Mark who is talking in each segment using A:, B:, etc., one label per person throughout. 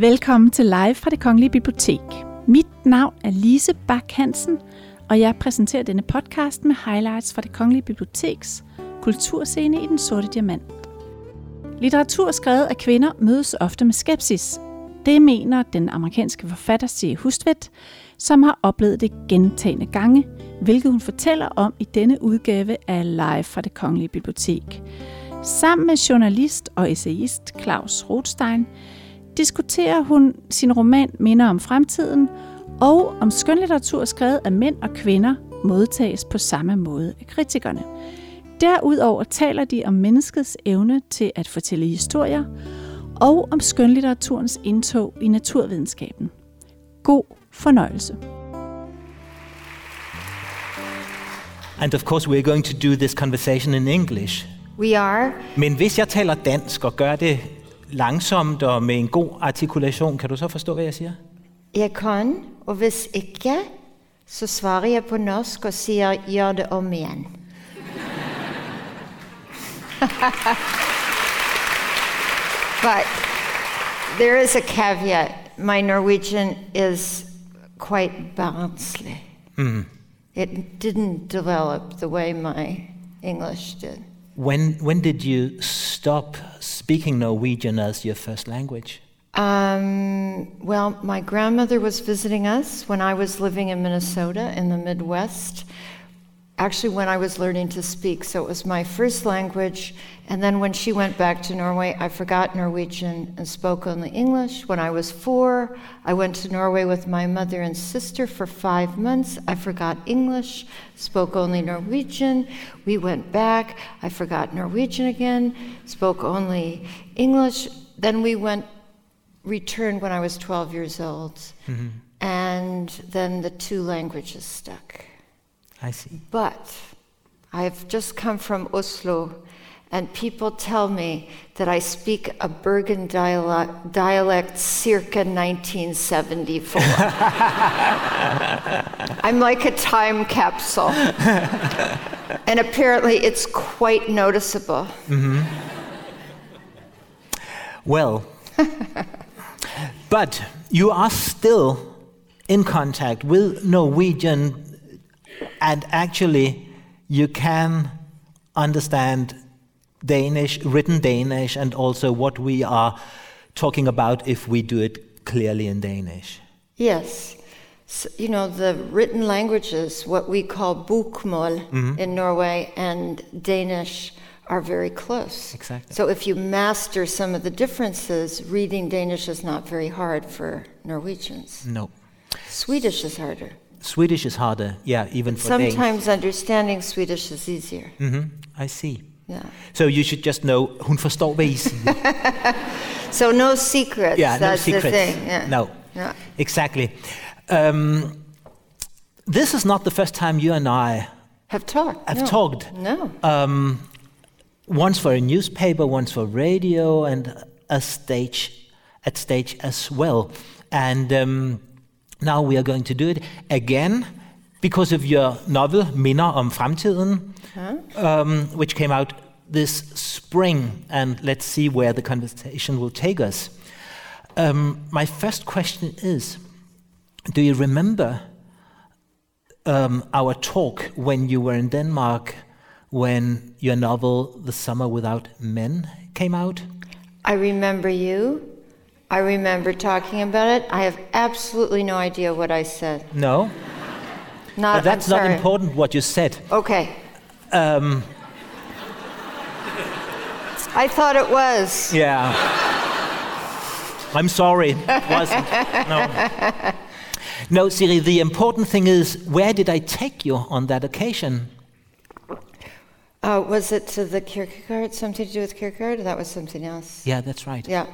A: Velkommen til Live fra det Kongelige Bibliotek. Mit navn er Lise Bak Hansen, og jeg præsenterer denne podcast med highlights fra det Kongelige Biblioteks kulturscene i Den Sorte Diamant. Litteratur skrevet af kvinder mødes ofte med skepsis. Det mener den amerikanske forfatter C. Hustvedt, som har oplevet det gentagende gange, hvilket hun fortæller om i denne udgave af Live fra det Kongelige Bibliotek. Sammen med journalist og essayist Claus Rothstein diskuterer hun sin roman Minder om fremtiden, og om skønlitteratur skrevet af mænd og kvinder modtages på samme måde af kritikerne. Derudover taler de om menneskets evne til at fortælle historier, og om skønlitteraturens indtog i naturvidenskaben. God fornøjelse.
B: And of course, we're going to do this conversation in English.
C: We are.
B: Men hvis jeg taler dansk og gør det langsomt og med en god artikulation, kan du så forstå, hvad jeg siger?
C: Jeg kan, og hvis ikke, så svarer jeg på norsk og siger, gjør det om igen. but there is a caveat. My Norwegian is quite barnsly. It didn't develop the way my English did.
B: When, when did you stop speaking Norwegian as your first language?
C: Um, well, my grandmother was visiting us when I was living in Minnesota in the Midwest. Actually, when I was learning to speak, so it was my first language. And then when she went back to Norway, I forgot Norwegian and spoke only English. When I was four, I went to Norway with my mother and sister for five months. I forgot English, spoke only Norwegian. We went back, I forgot Norwegian again, spoke only English. Then we went returned when I was 12 years old. Mm-hmm. And then the two languages stuck.
B: I see.
C: But I've just come from Oslo, and people tell me that I speak a Bergen dialect, dialect circa 1974. I'm like a time capsule. and apparently it's quite noticeable. Mm-hmm.
B: Well, but you are still in contact with Norwegian, and actually, you can understand Danish, written Danish, and also what we are talking about if we do it clearly in Danish.
C: Yes. S you know, the written languages, what we call bokmål mm-hmm. in Norway and Danish, are very close.
B: Exactly.
C: So if you master some of the differences, reading Danish is not very hard for Norwegians.
B: No.
C: Swedish is harder.
B: Swedish is harder, yeah, even for Danes.
C: Sometimes understanding Swedish is easier.
B: hmm I see.
C: Yeah.
B: So you should just know, hun forstår, hvad I siger.
C: So no secrets.
B: Yeah, no
C: That's
B: secrets.
C: the thing. Yeah.
B: No.
C: Yeah.
B: Exactly. Um, this is not the first time you and I
C: Have talked.
B: have
C: no.
B: talked.
C: No.
B: Um, once for a newspaper, once for radio, and a stage at stage as well. And um, now we are going to do it again because of your novel Minder om fremtiden, um, which came out this spring. And let's see where the conversation will take us. Um, my first question is Do you remember um, our talk when you were in Denmark when your novel The Summer Without Men came out?
C: I remember you. I remember talking about it. I have absolutely no idea what I said.
B: No?
C: Not,
B: But that's
C: I'm
B: not important what you said.
C: Okay.
B: Um,
C: I thought it was.
B: yeah. I'm sorry. It wasn't. No. No, Siri, the important thing is where did I take you on that occasion?
C: Uh, was it to the Kierkegaard? Something to do with Kierkegaard? Or that was something else.
B: Yeah, that's right.
C: Yeah.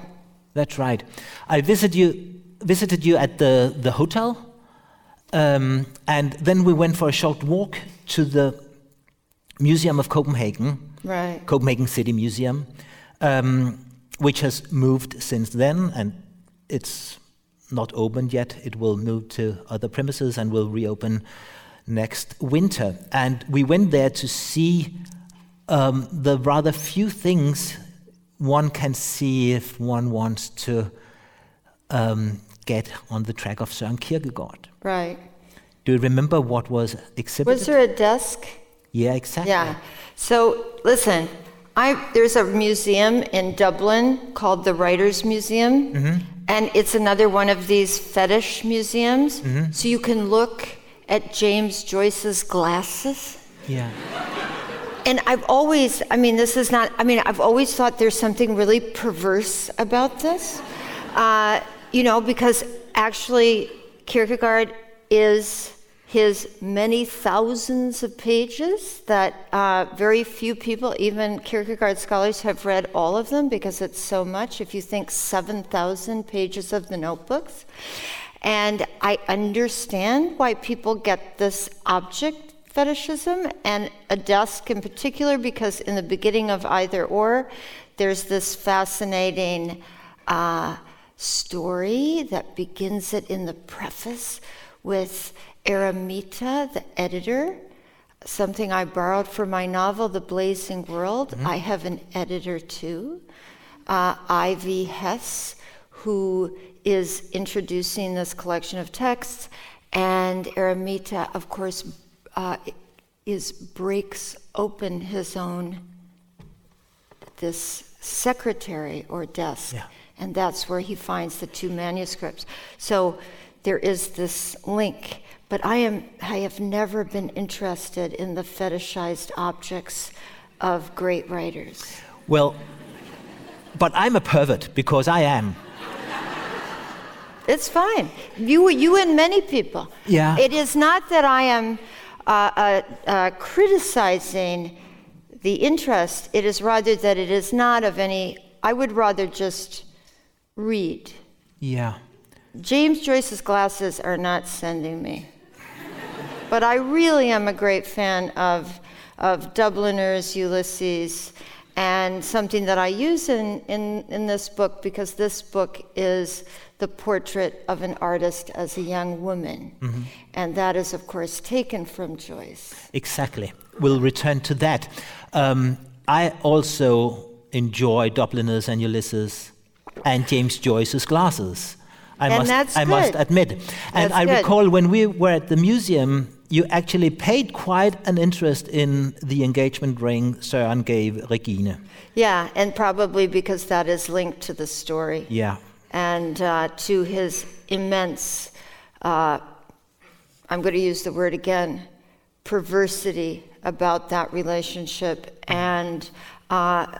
B: That's right. I visited you, visited you at the, the hotel, um, and then we went for a short walk to the Museum of Copenhagen,
C: Right.
B: Copenhagen City Museum, um, which has moved since then, and it's not opened yet. It will move to other premises and will reopen next winter. And we went there to see um, the rather few things one can see if one wants to um, get on the track of Søren Kierkegaard.
C: Right.
B: Do you remember what was exhibited?
C: Was there a desk?
B: yeah, exactly.
C: Yeah. So listen, I there's a museum in Dublin called the Writers Museum, and it's another one of these fetish museums. So you can look at James Joyce's glasses.
B: Yeah.
C: And I've always, I mean, this is not, I mean, I've always thought there's something really perverse about this. Uh, you know, because actually, Kierkegaard is his many thousands of pages that uh, very few people, even Kierkegaard scholars, have read all of them because it's so much. If you think 7,000 pages of the notebooks. And I understand why people get this object fetishism and a desk in particular, because in the beginning of either or, there's this fascinating uh, story that begins it in the preface with Eremita, the editor, something I borrowed for my novel, The Blazing World. I have an editor too, uh, I. V. Hess, who is introducing this collection of texts, and Eremita, of course, uh, is breaks open his own this secretary or desk,
B: Yeah.
C: and that's where he finds the two manuscripts. So there is this link. But I am I have never been interested in the fetishized objects of great writers.
B: Well, but I'm a pervert because I am.
C: It's fine. You, you and many people.
B: Yeah.
C: It is not that I am uh, uh, uh, criticizing the interest. It is rather that it is not of any. I would rather just read.
B: Yeah.
C: James Joyce's glasses are not sending me. but I really am a great fan of, of Dubliners, Ulysses, and something that I use in, in, in this book because this book is the portrait of an artist as a young woman. And that is, of course, taken from Joyce.
B: Exactly. We'll return to that. Um, I also enjoy Dubliners and Ulysses and James Joyce's glasses. I
C: And
B: must,
C: that's
B: I must admit. And
C: That's
B: I
C: good.
B: recall when we were at the museum, you actually paid quite an interest in the engagement ring Søren gave Regine.
C: Yeah, and probably because that is linked to the story.
B: Yeah.
C: and uh, to his immense, uh, I'm going to use the word again, perversity about that relationship and uh,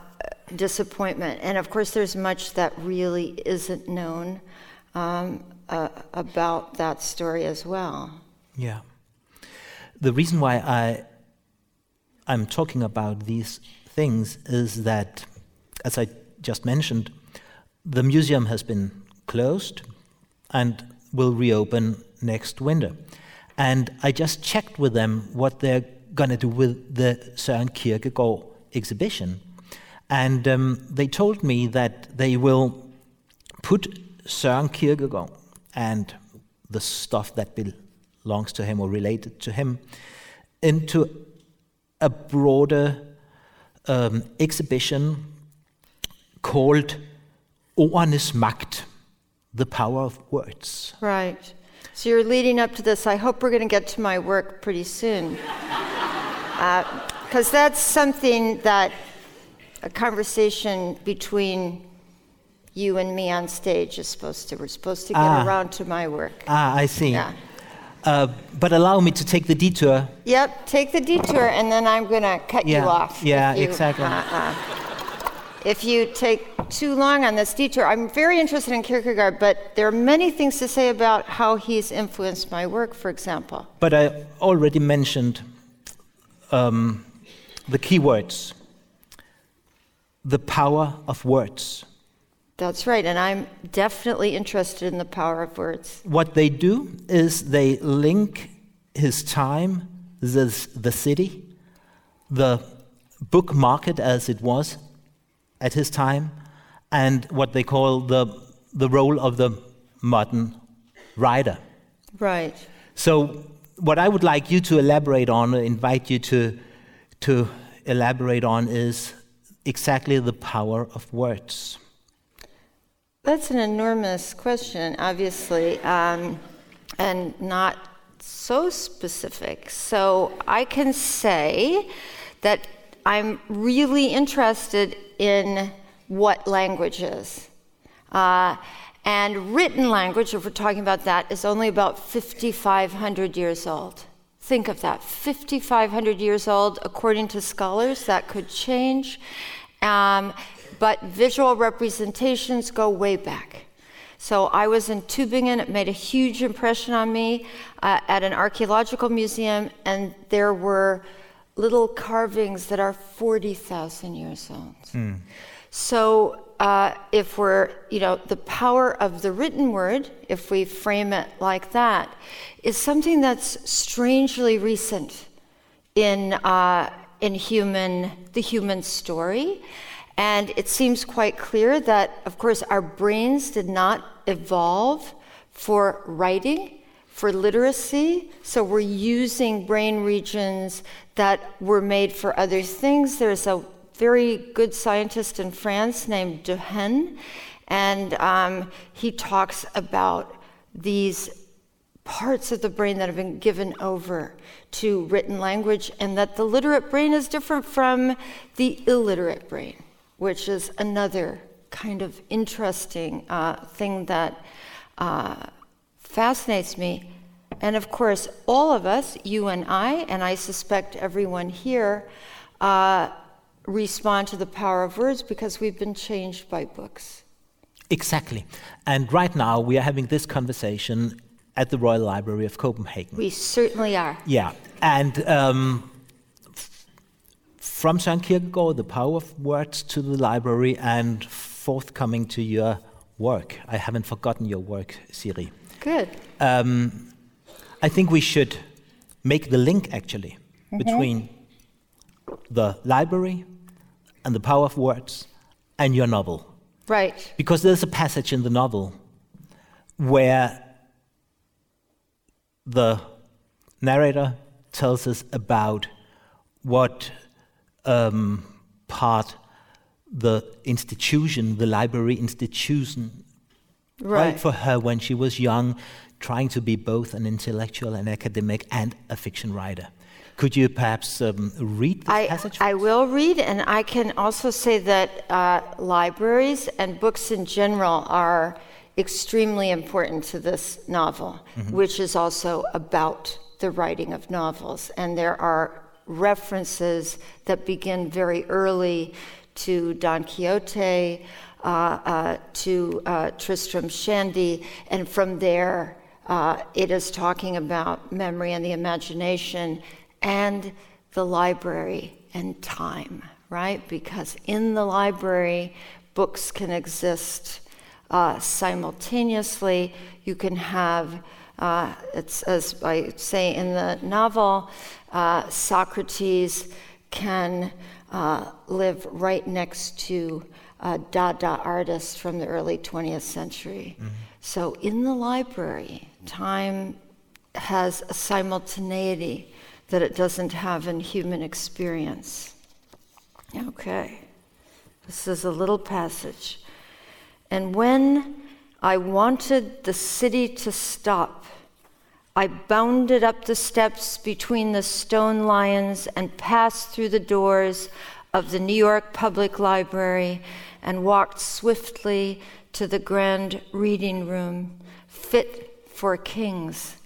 C: disappointment. And of course, there's much that really isn't known um, uh, about that story as well.
B: Yeah. The reason why I I'm talking about these things is that, as I just mentioned, the museum has been closed and will reopen next winter. And I just checked with them what they're going to do with the Søren Kierkegaard exhibition. And um, they told me that they will put Søren Kierkegaard and the stuff that belongs to him or related to him into a broader um, exhibition called Ordenes Magt, the power of words.
C: Right. So you're leading up to this. I hope we're going to get to my work pretty soon. Because that's something that a conversation between you and me on stage is supposed to. We're supposed to get
B: Ah.
C: around to my work.
B: Ah, I see.
C: Yeah.
B: Uh, but allow me to take the detour.
C: Yep, take the detour and then I'm going to cut
B: Yeah,
C: you off.
B: yeah,
C: you,
B: exactly.
C: uh, if you take too long on this detour, I'm very interested in Kierkegaard, but there are many things to say about how he's influenced my work, for example.
B: But I already mentioned um, the key words the power of words.
C: That's right, and I'm definitely interested in the power of words.
B: What they do is they link his time, the, the city, the book market as it was at his time, and what they call the, the role of the modern writer.
C: Right.
B: So, what I would like you to elaborate on, or invite you to, to elaborate on, is exactly the power of words.
C: That's an enormous question, obviously, um, and not so specific. So I can say that I'm really interested in what language is. Uh, and written language, if we're talking about that, is only about 5,500 years old. Think of that 5,500 years old, according to scholars, that could change. Um, but visual representations go way back. So I was in Tübingen, it made a huge impression on me uh, at an archaeological museum, and there were little carvings that are 40,000 years old. Mm. So uh, if we're, you know, the power of the written word, if we frame it like that, is something that's strangely recent in, uh, in human, the human story. And it seems quite clear that, of course, our brains did not evolve for writing, for literacy. So we're using brain regions that were made for other things. There's a very good scientist in France named Dehaene, and um, he talks about these parts of the brain that have been given over to written language, and that the literate brain is different from the illiterate brain, which is another kind of interesting uh, thing that uh, fascinates me. And of course, all of us, you and I, and I suspect everyone here, uh, respond to the power of words because we've been changed by books.
B: Exactly. And right now we are having this conversation at the Royal Library of Copenhagen.
C: We certainly are.
B: Yeah. And um, from Søren Kierkegaard, the power of words to the library, and forthcoming to your work. I haven't forgotten your work, Siri.
C: Good. Um,
B: I think we should make the link actually mm-hmm. between the library and the power of words and your novel.
C: Right.
B: Because there's a passage in the novel where the narrator tells us about what um, part the institution, the library institution,
C: right.
B: for her when she was young, trying to be both an intellectual, an academic, and a fiction writer. Could you perhaps um, read the
C: I,
B: passage?
C: I will read, and I can also say that uh, libraries and books in general are extremely important to this novel, mm-hmm. which is also about the writing of novels. And there are references that begin very early to Don Quixote, uh, uh, to uh, Tristram Shandy, and from there, uh, it is talking about memory and the imagination and the library and time, right? Because in the library, books can exist uh, simultaneously. You can have, uh, it's as I say in the novel, uh, Socrates can uh, live right next to a Dada artist from the early 20th century. Mm-hmm. So in the library, time has a simultaneity that it doesn't have in human experience. Okay, this is a little passage. And when I wanted the city to stop, I bounded up the steps between the stone lions and passed through the doors of the New York Public Library and walked swiftly to the grand reading room, fit for kings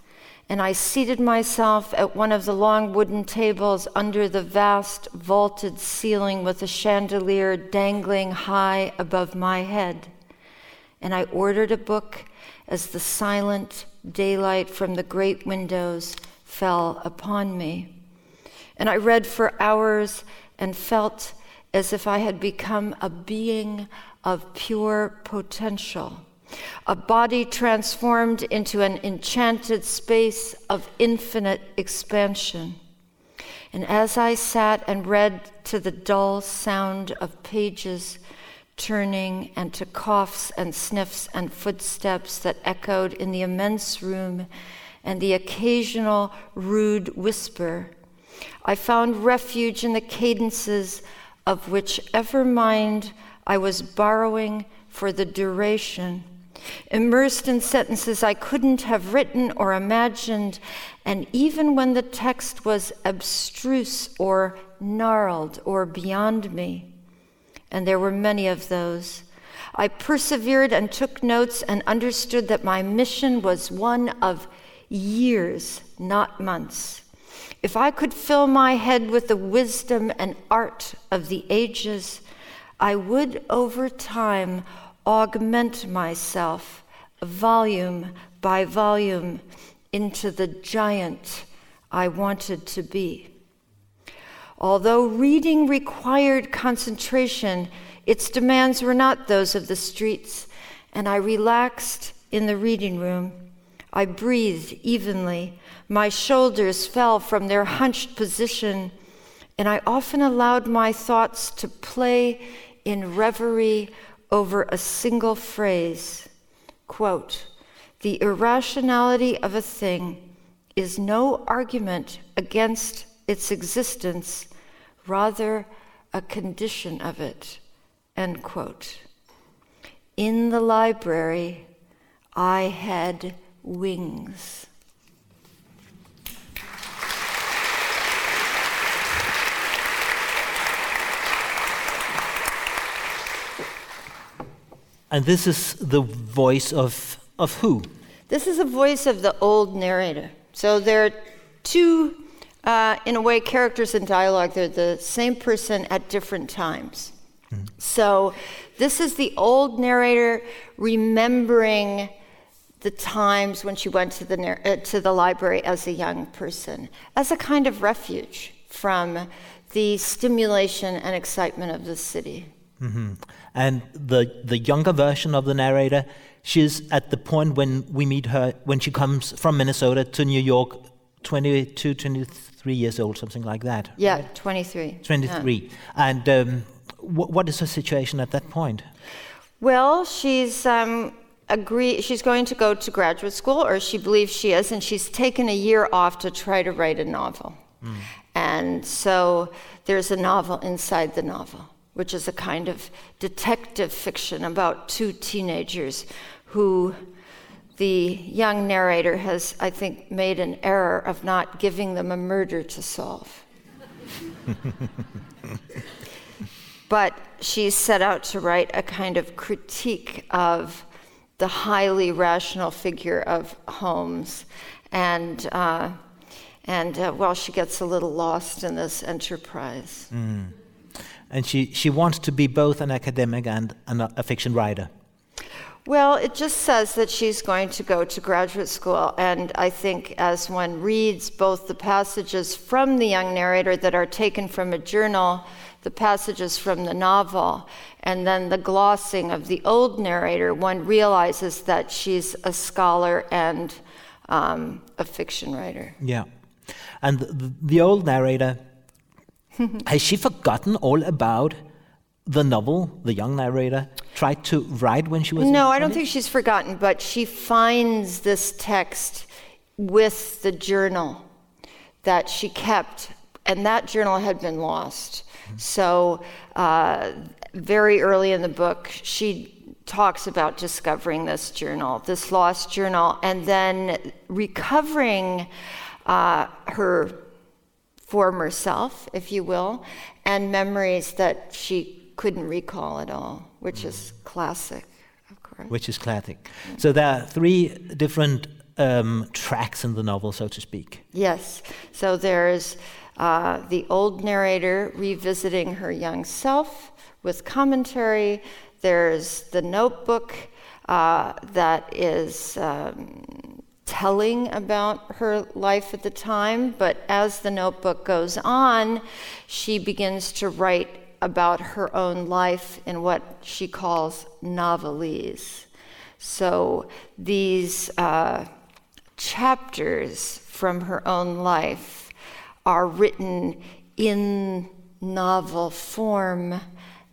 C: and I seated myself at one of the long wooden tables under the vast vaulted ceiling with a chandelier dangling high above my head. And I ordered a book as the silent daylight from the great windows fell upon me. And I read for hours and felt as if I had become a being of pure potential a body transformed into an enchanted space of infinite expansion. And as I sat and read to the dull sound of pages turning and to coughs and sniffs and footsteps that echoed in the immense room and the occasional rude whisper, I found refuge in the cadences of whichever mind I was borrowing for the duration, immersed in sentences I couldn't have written or imagined, and even when the text was abstruse or gnarled or beyond me, and there were many of those, I persevered and took notes and understood that my mission was one of years, not months. If I could fill my head with the wisdom and art of the ages, I would over time augment myself volume by volume into the giant I wanted to be. Although reading required concentration, its demands were not those of the streets, and I relaxed in the reading room. I breathed evenly. My shoulders fell from their hunched position, and I often allowed my thoughts to play in reverie over a single phrase. Quote, the irrationality of a thing is no argument against its existence, rather, a condition of it. End quote. In the library, I had wings.
B: And this is the voice of, of who?
C: This is a voice of the old narrator. So there are two, uh, in a way, characters in dialogue. They're the same person at different times. Mm. So this is the old narrator remembering the times when she went to the, uh, to the library as a young person, as a kind of refuge from the stimulation and excitement of the city.
B: Mm-hmm. And the, the younger version of the narrator, she's at the point when we meet her, when she comes from Minnesota to New York, 22, 23 years old, something like that.
C: Yeah, right? 23.
B: 23. Yeah. And um, what is her situation at that point?
C: Well, she's um, agree she's going to go to graduate school, or she believes she is, and she's taken a year off to try to write a novel. Mm. And so there's a novel inside the novel which is a kind of detective fiction about two teenagers who the young narrator has, I think, made an error of not giving them a murder to solve. but she set out to write a kind of critique of the highly rational figure of Holmes. And, uh, and uh, well, she gets a little lost in this enterprise. Mm
B: and she, she wants to be both an academic and an, a fiction writer.
C: Well, it just says that she's going to go to graduate school, and I think as one reads both the passages from the young narrator that are taken from a journal, the passages from the novel, and then the glossing of the old narrator, one realizes that she's a scholar and um, a fiction writer.
B: Yeah. And the, the old narrator Has she forgotten all about the novel the young narrator tried to write when she was
C: No, I don't think she's forgotten, but she finds this text with the journal that she kept, and that journal had been lost. Mm-hmm. So, uh, very early in the book, she talks about discovering this journal, this lost journal, and then recovering uh, her former self, if you will, and memories that she couldn't recall at all, which is classic, of course.
B: Which is classic. So there are three different um, tracks in the novel, so to speak.
C: Yes. So there's uh, the old narrator revisiting her young self with commentary. There's the notebook uh, that is um, telling about her life at the time, but as the notebook goes on, she begins to write about her own life in what she calls novelese. So these uh, chapters from her own life are written in novel form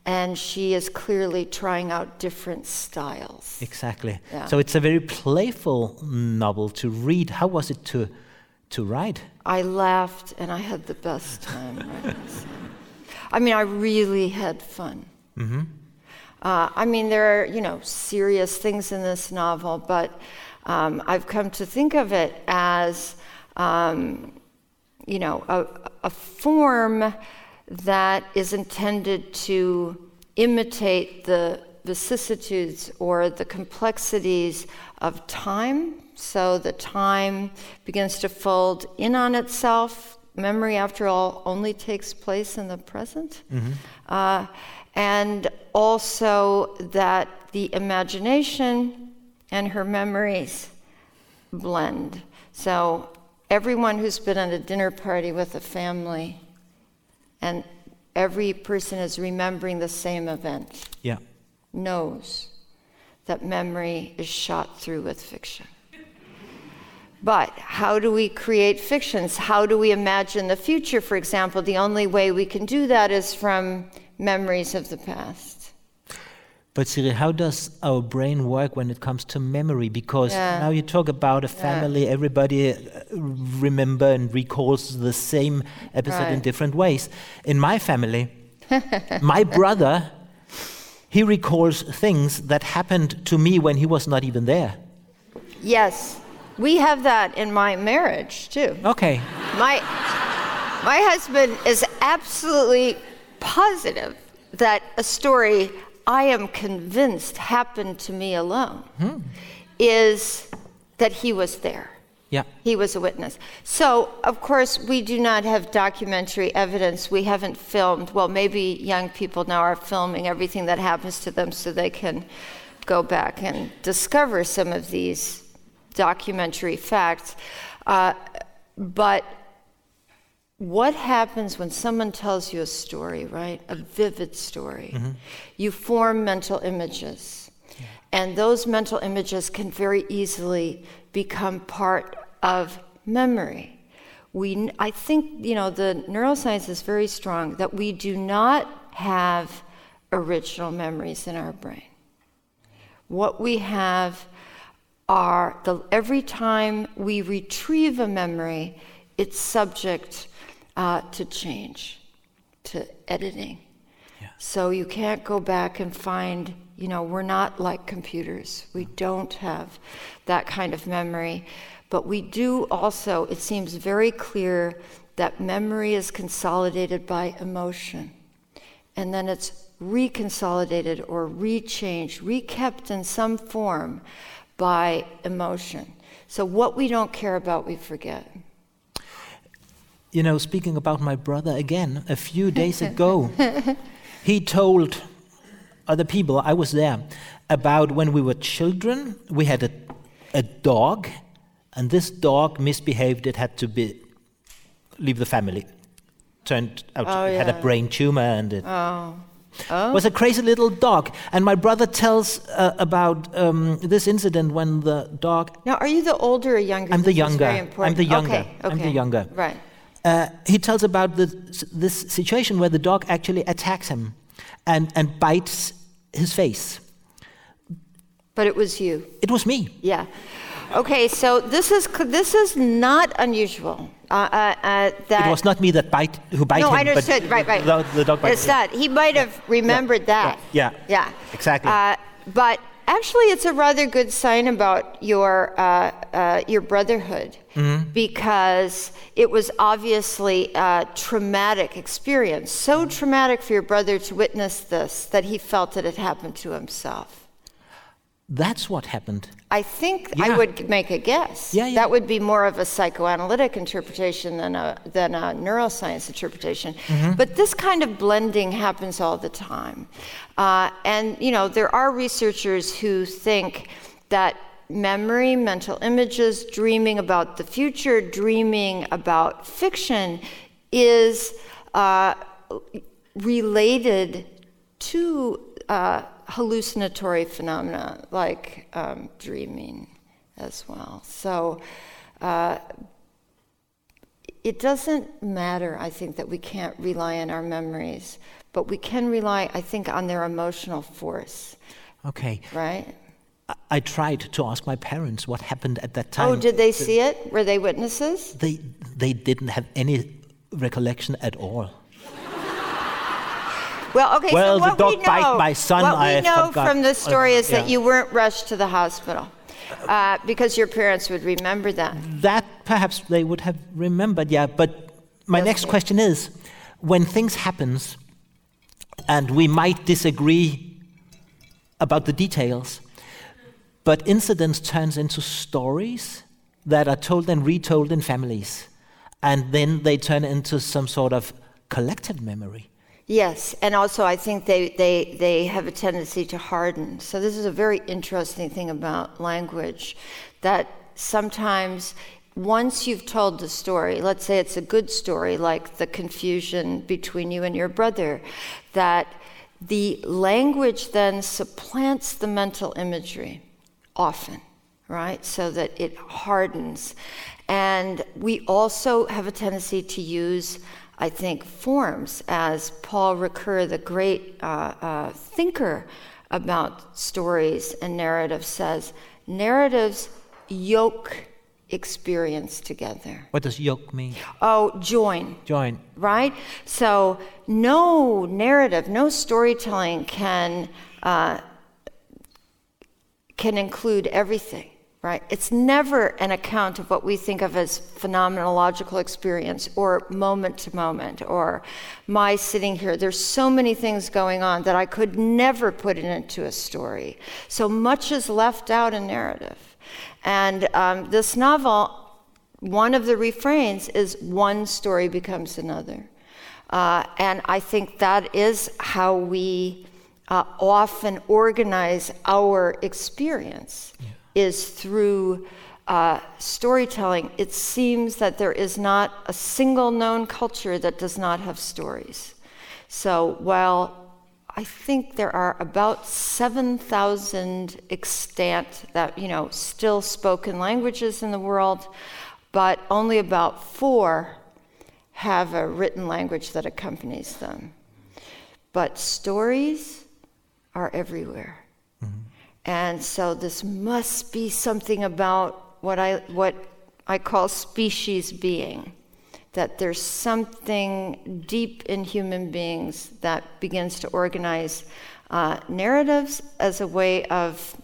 C: and she is clearly trying out different styles.
B: Exactly. Yeah. So it's a very playful novel to read. How was it to to write?
C: I laughed and I had the best time. I mean, I really had fun. Uh, I mean, there are, you know, serious things in this novel, but um, I've come to think of it as, um, you know, a, a form that is intended to imitate the vicissitudes or the complexities of time. So the time begins to fold in on itself. Memory, after all, only takes place in the present. Uh, and also that the imagination and her memories blend. So everyone who's been at a dinner party with a family and every person is remembering the same event
B: Yeah.
C: knows that memory is shot through with fiction. But how do we create fictions? How do we imagine the future, for example? The only way we can do that is from memories of the past.
B: But Siri, how does our brain work when it comes to memory? Because
C: Yeah.
B: now you talk about a family, everybody uh, remember and recalls the same episode in different ways. In my family, my brother, he recalls things that happened to me when he was not even there.
C: Yes, we have that in my marriage too.
B: Okay.
C: My, my husband is absolutely positive that a story I am convinced happened to me alone hmm. is that he was there.
B: Yeah.
C: He was a witness. So, of course, we do not have documentary evidence. We haven't filmed. Well, maybe young people now are filming everything that happens to them so they can go back and discover some of these documentary facts. Uh, but what happens when someone tells you a story, right? A vivid story. You form mental images. And those mental images can very easily become part of memory. We, I think, you know, the neuroscience is very strong that we do not have original memories in our brain. What we have are the every time we retrieve a memory, it's subject uh, to change, to editing. So you can't go back and find, you know, we're not like computers. We don't have that kind of memory. But we do also, it seems very clear that memory is consolidated by emotion. And then it's reconsolidated or rechanged, rekept in some form by emotion. So what we don't care about, we forget.
B: You know, speaking about my brother again, a few days ago, he told other people, I was there, about when we were children, we had a, a dog, and this dog misbehaved. It had to be leave the family. Turned out
C: Oh,
B: it had a brain tumor, and it
C: Oh.
B: Was a crazy little dog. And my brother tells uh, about um, this incident when the dog
C: Now, are you the older or younger?
B: I'm the younger. I'm the younger.
C: Okay,
B: I'm the
C: okay.
B: younger.
C: Right.
B: uh, he tells about the, this situation where the dog actually attacks him and, and bites his face.
C: But it was you.
B: It was me.
C: Yeah. Okay, so this is this is not unusual. Uh, uh, uh, that
B: It was not me that bite who bite
C: no,
B: him.
C: I understood.
B: But
C: right, right.
B: The, the dog bite
C: It's
B: me.
C: that he might have remembered that.
B: yeah,
C: Yeah.
B: exactly.
C: Uh, but actually, it's a rather good sign about your uh, uh, your brotherhood
B: Mm-hmm.
C: because it was obviously a traumatic experience. So traumatic for your brother to witness this that he felt that it happened to himself.
B: That's what happened.
C: I think I would make a guess.
B: Yeah, yeah.
C: That would be more of a psychoanalytic interpretation than a, than a neuroscience interpretation.
B: Mm-hmm.
C: But this kind of blending happens all the time. Uh, and, you know, there are researchers who think that memory, mental images, dreaming about the future, dreaming about fiction is uh, related to uh, hallucinatory phenomena like um, dreaming as well. So uh, it doesn't matter, I think, that we can't rely on our memories, but we can rely, I think, on their emotional force,
B: Okay.
C: right?
B: I, I tried to ask my parents what happened at that time.
C: Oh, did they see it? Were they witnesses?
B: They, they didn't have any recollection at all.
C: Well, okay.
B: Well,
C: so
B: the
C: what
B: dog
C: we know,
B: bite my son,
C: What we
B: I
C: know
B: forgot.
C: from the story is that you weren't rushed to the hospital uh, because your parents would remember that.
B: That perhaps they would have remembered, yeah. But my next
C: yeah.
B: question is when things happens and we might disagree about the details, but incidents turns into stories that are told and retold in families, and then they turn into some sort of collective memory.
C: Yes, and also I think they, they, they have a tendency to harden. So, this is a very interesting thing about language that sometimes once you've told the story, let's say it's a good story, like the confusion between you and your brother, that the language then supplants the mental imagery often, right? So that it hardens. And we also have a tendency to use, I think, forms, as Paul Ricoeur, the great uh, uh, thinker about stories and narratives, says narratives yoke experience together.
B: What does yoke mean?
C: Oh, join
B: Join.
C: right? So, no narrative, no storytelling can uh, can include everything, right? It's never an account of what we think of as phenomenological experience or moment to moment or my sitting here. There's so many things going on that I could never put it into a story. So much is left out in narrative. And um, this novel one of the refrains is one story becomes another. Uh, and I think that is how we uh, often organize our experience is through uh, storytelling. It seems that there is not a single known culture that does not have stories. So while I think there are about 7,000 extant that, you know, still spoken languages in the world, but only about four have a written language that accompanies them. But stories are everywhere. And so this must be something about what I, what I call species being. That there's something deep in human beings that begins to organize uh, narratives as a way of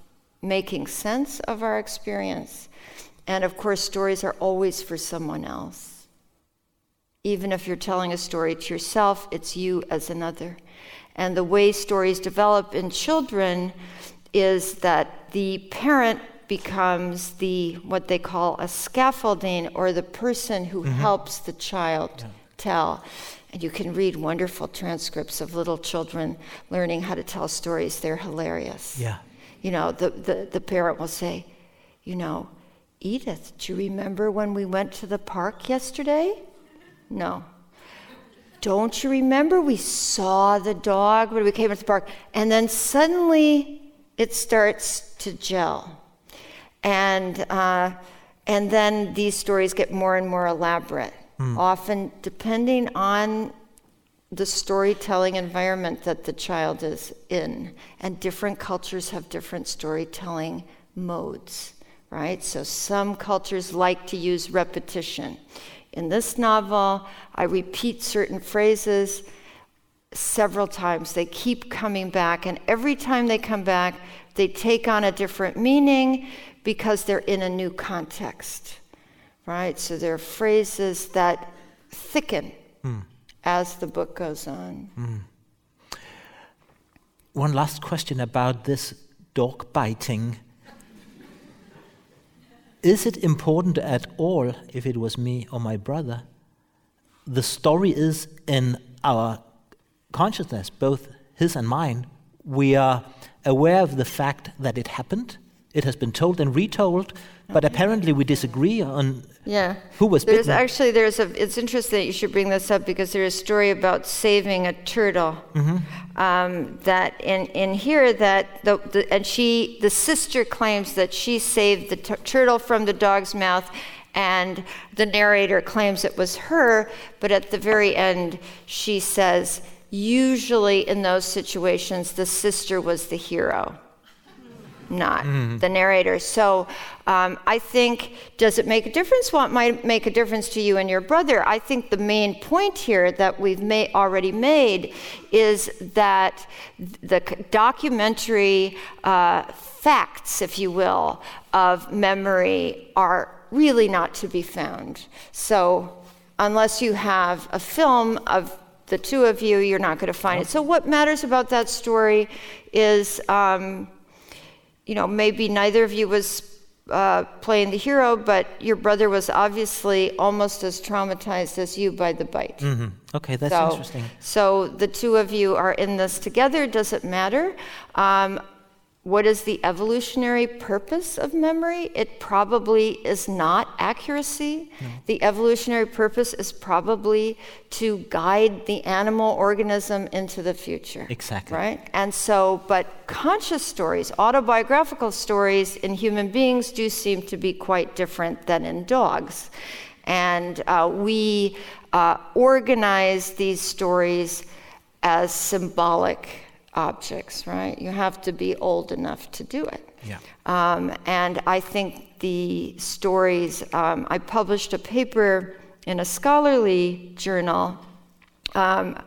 C: making sense of our experience. And of course, stories are always for someone else. Even if you're telling a story to yourself, it's you as another. And the way stories develop in children is that the parent becomes the what they call a scaffolding or the person who mm-hmm. helps the child tell. And you can read wonderful transcripts of little children learning how to tell stories. They're hilarious.
B: Yeah.
C: You know, the, the, the parent will say, you know, Edith, do you remember when we went to the park yesterday? No. Don't you remember we saw the dog when we came to the park? And then suddenly it starts to gel. And, uh, and then these stories get more and more elaborate, often depending on the storytelling environment that the child is in. And different cultures have different storytelling modes, right? So some cultures like to use repetition. In this novel, I repeat certain phrases several times. They keep coming back, and every time they come back, they take on a different meaning because they're in a new context, right? So they're phrases that thicken hmm. as the book goes on. Hmm.
B: One last question about this dog biting. Is it important at all if it was me or my brother? The story is in our consciousness, both his and mine. We are aware of the fact that it happened. It has been told and retold, but apparently we disagree on
C: Yeah.
B: who was
C: There's
B: bitten.
C: actually there's a. It's interesting that you should bring this up because there's a story about saving a turtle. Um, that in in here that the, the and she the sister claims that she saved the t- turtle from the dog's mouth. And the narrator claims it was her, but at the very end, she says, usually in those situations, the sister was the hero. not the narrator. So um, I think, does it make a difference? What might make a difference to you and your brother. I think the main point here that we've ma- already made is that the documentary uh, facts, if you will, of memory are really not to be found. So unless you have a film of the two of you, you're not going to find it. So what matters about that story is. Um, you know, maybe neither of you was uh, playing the hero, but your brother was obviously almost as traumatized as you by the bite.
B: Mm-hmm. Okay, that's
C: so,
B: interesting.
C: So the two of you are in this together. Does it matter? Um, what is the evolutionary purpose of memory? It probably is not accuracy. No. The evolutionary purpose is probably to guide the animal organism into the future.
B: Exactly.
C: Right? And so, but conscious stories, autobiographical stories in human beings do seem to be quite different than in dogs. And uh, we uh, organize these stories as symbolic objects, right? You have to be old enough to do it.
B: Yeah.
C: Um, and I think the stories, um, I published a paper in a scholarly journal um,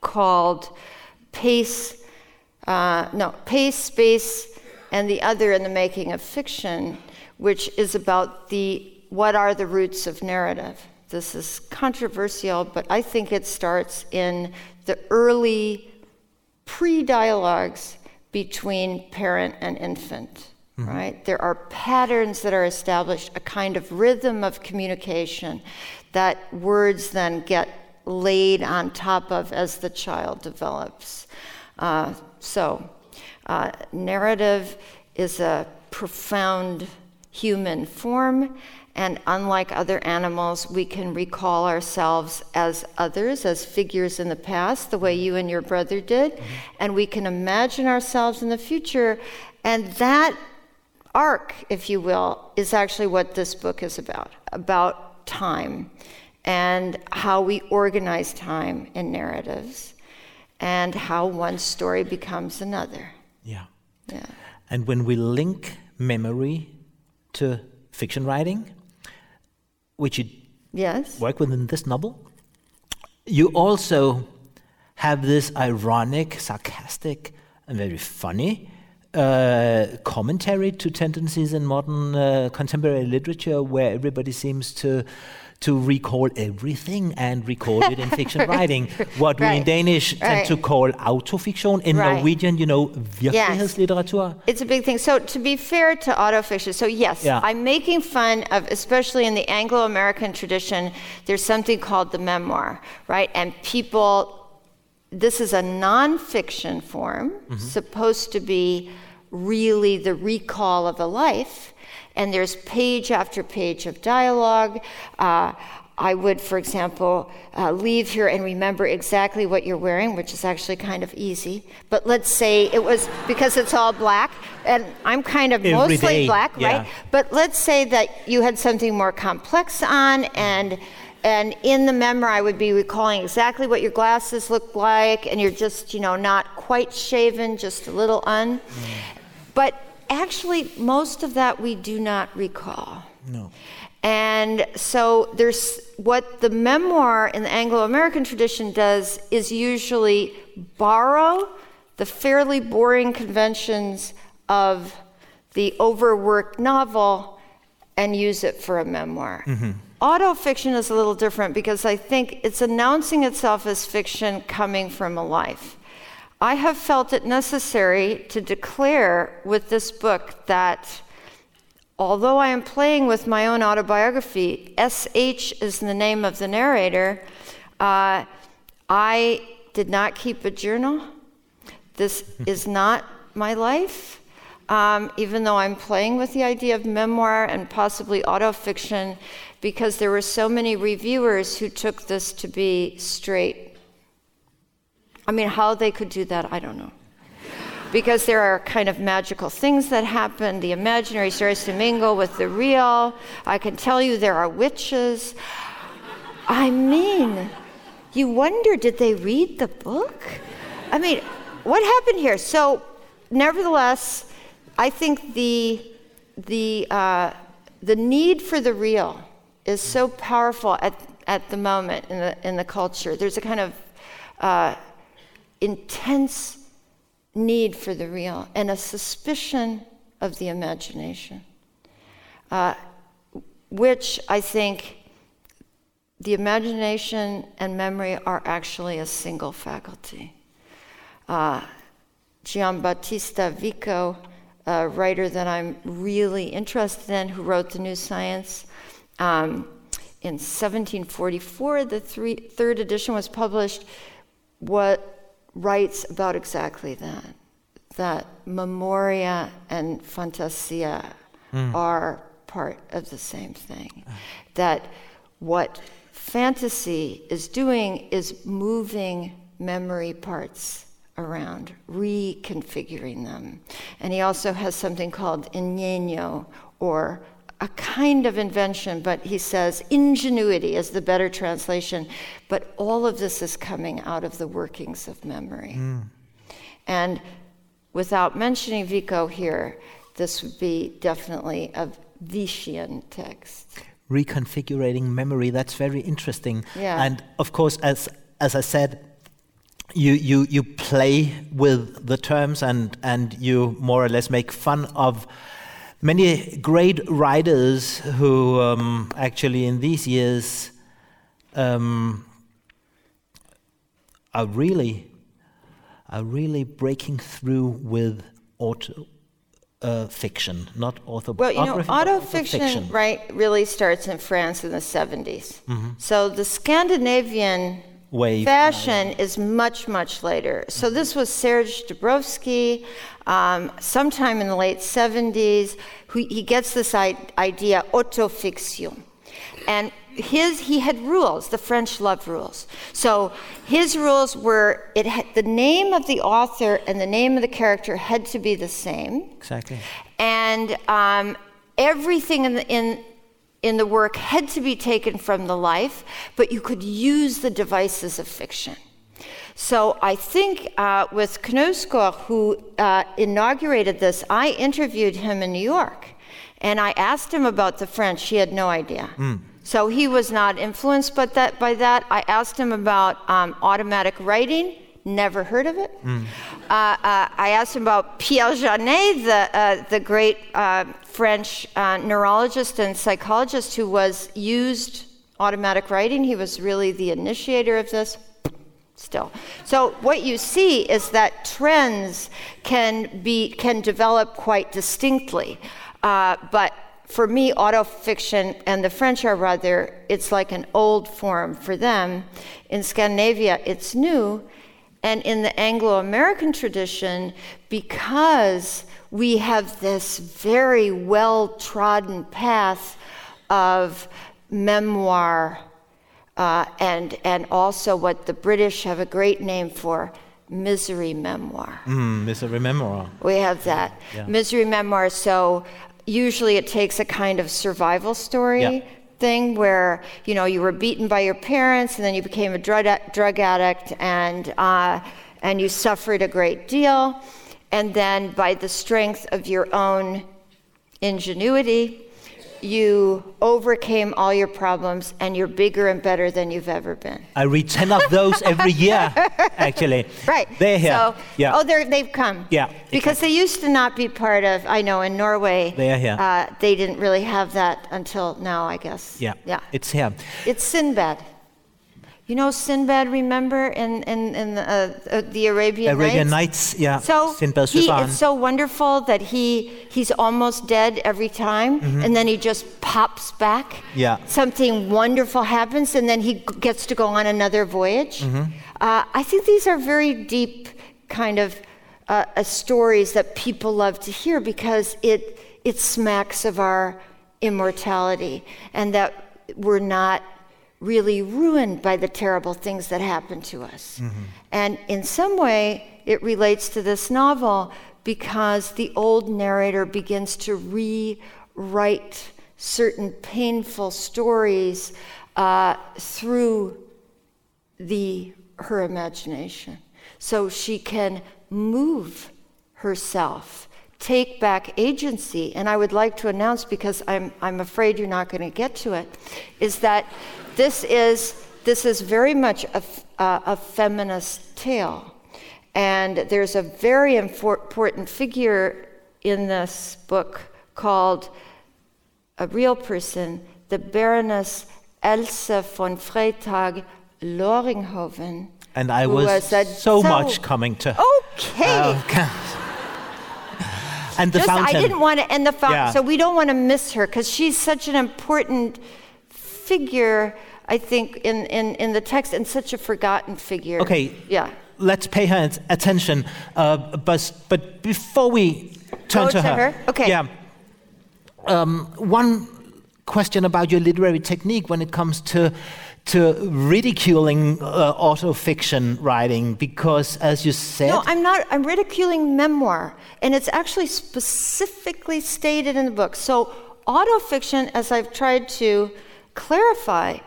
C: called Pace, uh, no, Pace, Space, and the Other in the Making of Fiction, which is about the what are the roots of narrative. This is controversial, but I think it starts in the early pre dialogues between parent and infant. Mm-hmm. Right? There are patterns that are established, a kind of rhythm of communication that words then get laid on top of as the child develops. Uh, so, uh, narrative is a profound human form, and unlike other animals, we can recall ourselves as others, as figures in the past, the way you and your brother did. Mm-hmm. And we can imagine ourselves in the future. And that arc, if you will, is actually what this book is about about time and how we organize time in narratives and how one story becomes another.
B: Yeah.
C: Yeah.
B: And when we link memory to fiction writing, which you
C: yes.
B: work with in this novel, you also have this ironic, sarcastic, and very funny uh, commentary to tendencies in modern uh, contemporary literature where everybody seems to to recall everything and record it in fiction right. writing. What right. we in Danish tend to call autofiction. In Norwegian, you know, virkelighedsliteratur.
C: Yes. It's a big thing. So to be fair to autofiction, so yes, yeah. I'm making fun of, especially in the Anglo-American tradition, there's something called the memoir, right? And people, this is a nonfiction form, mm-hmm. supposed to be really the recall of a life and there's page after page of dialogue. Uh, I would, for example, uh, leave here and remember exactly what you're wearing, which is actually kind of easy. But let's say it was because it's all black, and I'm kind of
B: Every
C: mostly
B: day,
C: black,
B: yeah.
C: right? But let's say that you had something more complex on, and and in the memoir, I would be recalling exactly what your glasses look like, and you're just, you know, not quite shaven, just a little un. Mm. But actually, most of that we do not recall.
B: No.
C: And so there's what the memoir in the Anglo American tradition does is usually borrow the fairly boring conventions of the overworked novel and use it for a memoir. Mm-hmm. Autofiction is a little different because I think it's announcing itself as fiction coming from a life. I have felt it necessary to declare with this book that although I am playing with my own autobiography, SH is the name of the narrator, uh, I did not keep a journal. This is not my life. Um, even though I'm playing with the idea of memoir and possibly autofiction, because there were so many reviewers who took this to be straight I mean, how they could do that, I don't know. Because there are kind of magical things that happen. The imaginary starts to mingle with the real. I can tell you there are witches. I mean, you wonder did they read the book? I mean, what happened here? So, nevertheless, I think the the uh, the need for the real is so powerful at at the moment in the in the culture. There's a kind of uh, intense need for the real and a suspicion of the imagination, uh, which I think the imagination and memory are actually a single faculty. Uh, Giambattista Vico, a writer that I'm really interested in, who wrote The New Science, um, in 1744, the three, third edition was published, what writes about exactly that that memoria and fantasia mm. are part of the same thing. That what fantasy is doing is moving memory parts around, reconfiguring them. And he also has something called ingenio, or a kind of invention, but he says ingenuity is the better translation. But all of this is coming out of the workings of memory. Mm. And without mentioning Vico here, this would be definitely a Vichian text.
B: Reconfiguring memory, that's very interesting.
C: Yeah.
B: And of course, as, as I said, you, you, you play with the terms and, and you more or less make fun of many great writers who um, actually in these years um, are really are really breaking through with auto uh, fiction, not auto.
C: Well, you know, auto fiction, right, really starts in France in the 70s. Mm-hmm. So the Scandinavian Wave. fashion is much, much later. So this was Serge Doubrovsky, um, sometime in the late 70s. Who, he gets this I- idea, autofiction. And his he had rules the french love rules so his rules were it had, the name of the author and the name of the character had to be the same
B: exactly
C: and um, everything in the in in the work had to be taken from the life but you could use the devices of fiction so I think uh, with Knausgård, who uh, inaugurated this, I interviewed him in New York, and I asked him about the French. He had no idea. Mm. So he was not influenced by that. By that, I asked him about um, automatic writing. Never heard of it. Mm. Uh, uh, I asked him about Pierre Janet, the uh, the great uh, French uh, neurologist and psychologist who was used automatic writing. He was really the initiator of this. Still, so what you see is that trends can be can develop quite distinctly, uh, but for me, autofiction and the French are rather, it's like an old form for them. In Scandinavia, it's new. And in the Anglo American tradition, because we have this very well trodden path of memoir uh, and, and also what the British have a great name for misery memoir.
B: Mm, misery memoir.
C: We have that. Yeah. Misery memoir. So usually it takes a kind of survival story yeah. Thing where you know you were beaten by your parents and then you became a drug, drug addict and uh, and you suffered a great deal. And then by the strength of your own ingenuity you overcame all your problems and you're bigger and better than you've ever been.
B: I read 10 of those every year, actually.
C: Right.
B: They're here. So, yeah.
C: Oh, they're, they've come.
B: Yeah.
C: Because exactly. they used to not be part of, I know in Norway,
B: they are here. Uh,
C: they didn't really have that until now, I guess.
B: Yeah.
C: Yeah.
B: It's here.
C: It's Sinbad. You know Sinbad, remember, in, in, in the, uh, uh, the Arabian,
B: Arabian Nights? Nights yeah.
C: So
B: Sinbad
C: he, it's so wonderful that he, he's almost dead every time, mm-hmm. and then he just pops back.
B: Yeah.
C: Something wonderful happens, and then he gets to go on another voyage. Mm-hmm. Uh, I think these are very deep kind of uh, uh, stories that people love to hear because it, it smacks of our immortality and that we're not really ruined by the terrible things that happen to us. Mm-hmm. And in some way, it relates to this novel because the old narrator begins to rewrite certain painful stories uh, through the her imagination, so she can move herself take back agency. And I would like to announce, because I'm, I'm afraid you're not going to get to it, is that this is, this is very much a, uh, a feminist tale. And there's a very important figure in this book called a real person, the Baroness Else von Freytag Loringhoven.
B: And I was so, so, much coming to.
C: Okay. Uh,
B: and the
C: Just,
B: fountain.
C: I didn't want to end the fountain, yeah. so we don't want to miss her because she's such an important figure, I think, in, in, in the text and such a forgotten figure.
B: Okay.
C: Yeah.
B: Let's pay her attention. Uh, but, but before we turn
C: Go
B: to,
C: to her. her. Okay.
B: Yeah. Um, one question about your literary technique when it comes to to ridiculing uh, autofiction writing because as you said
C: no i'm not i'm ridiculing memoir and it's actually specifically stated in the book so autofiction as i've tried to clarify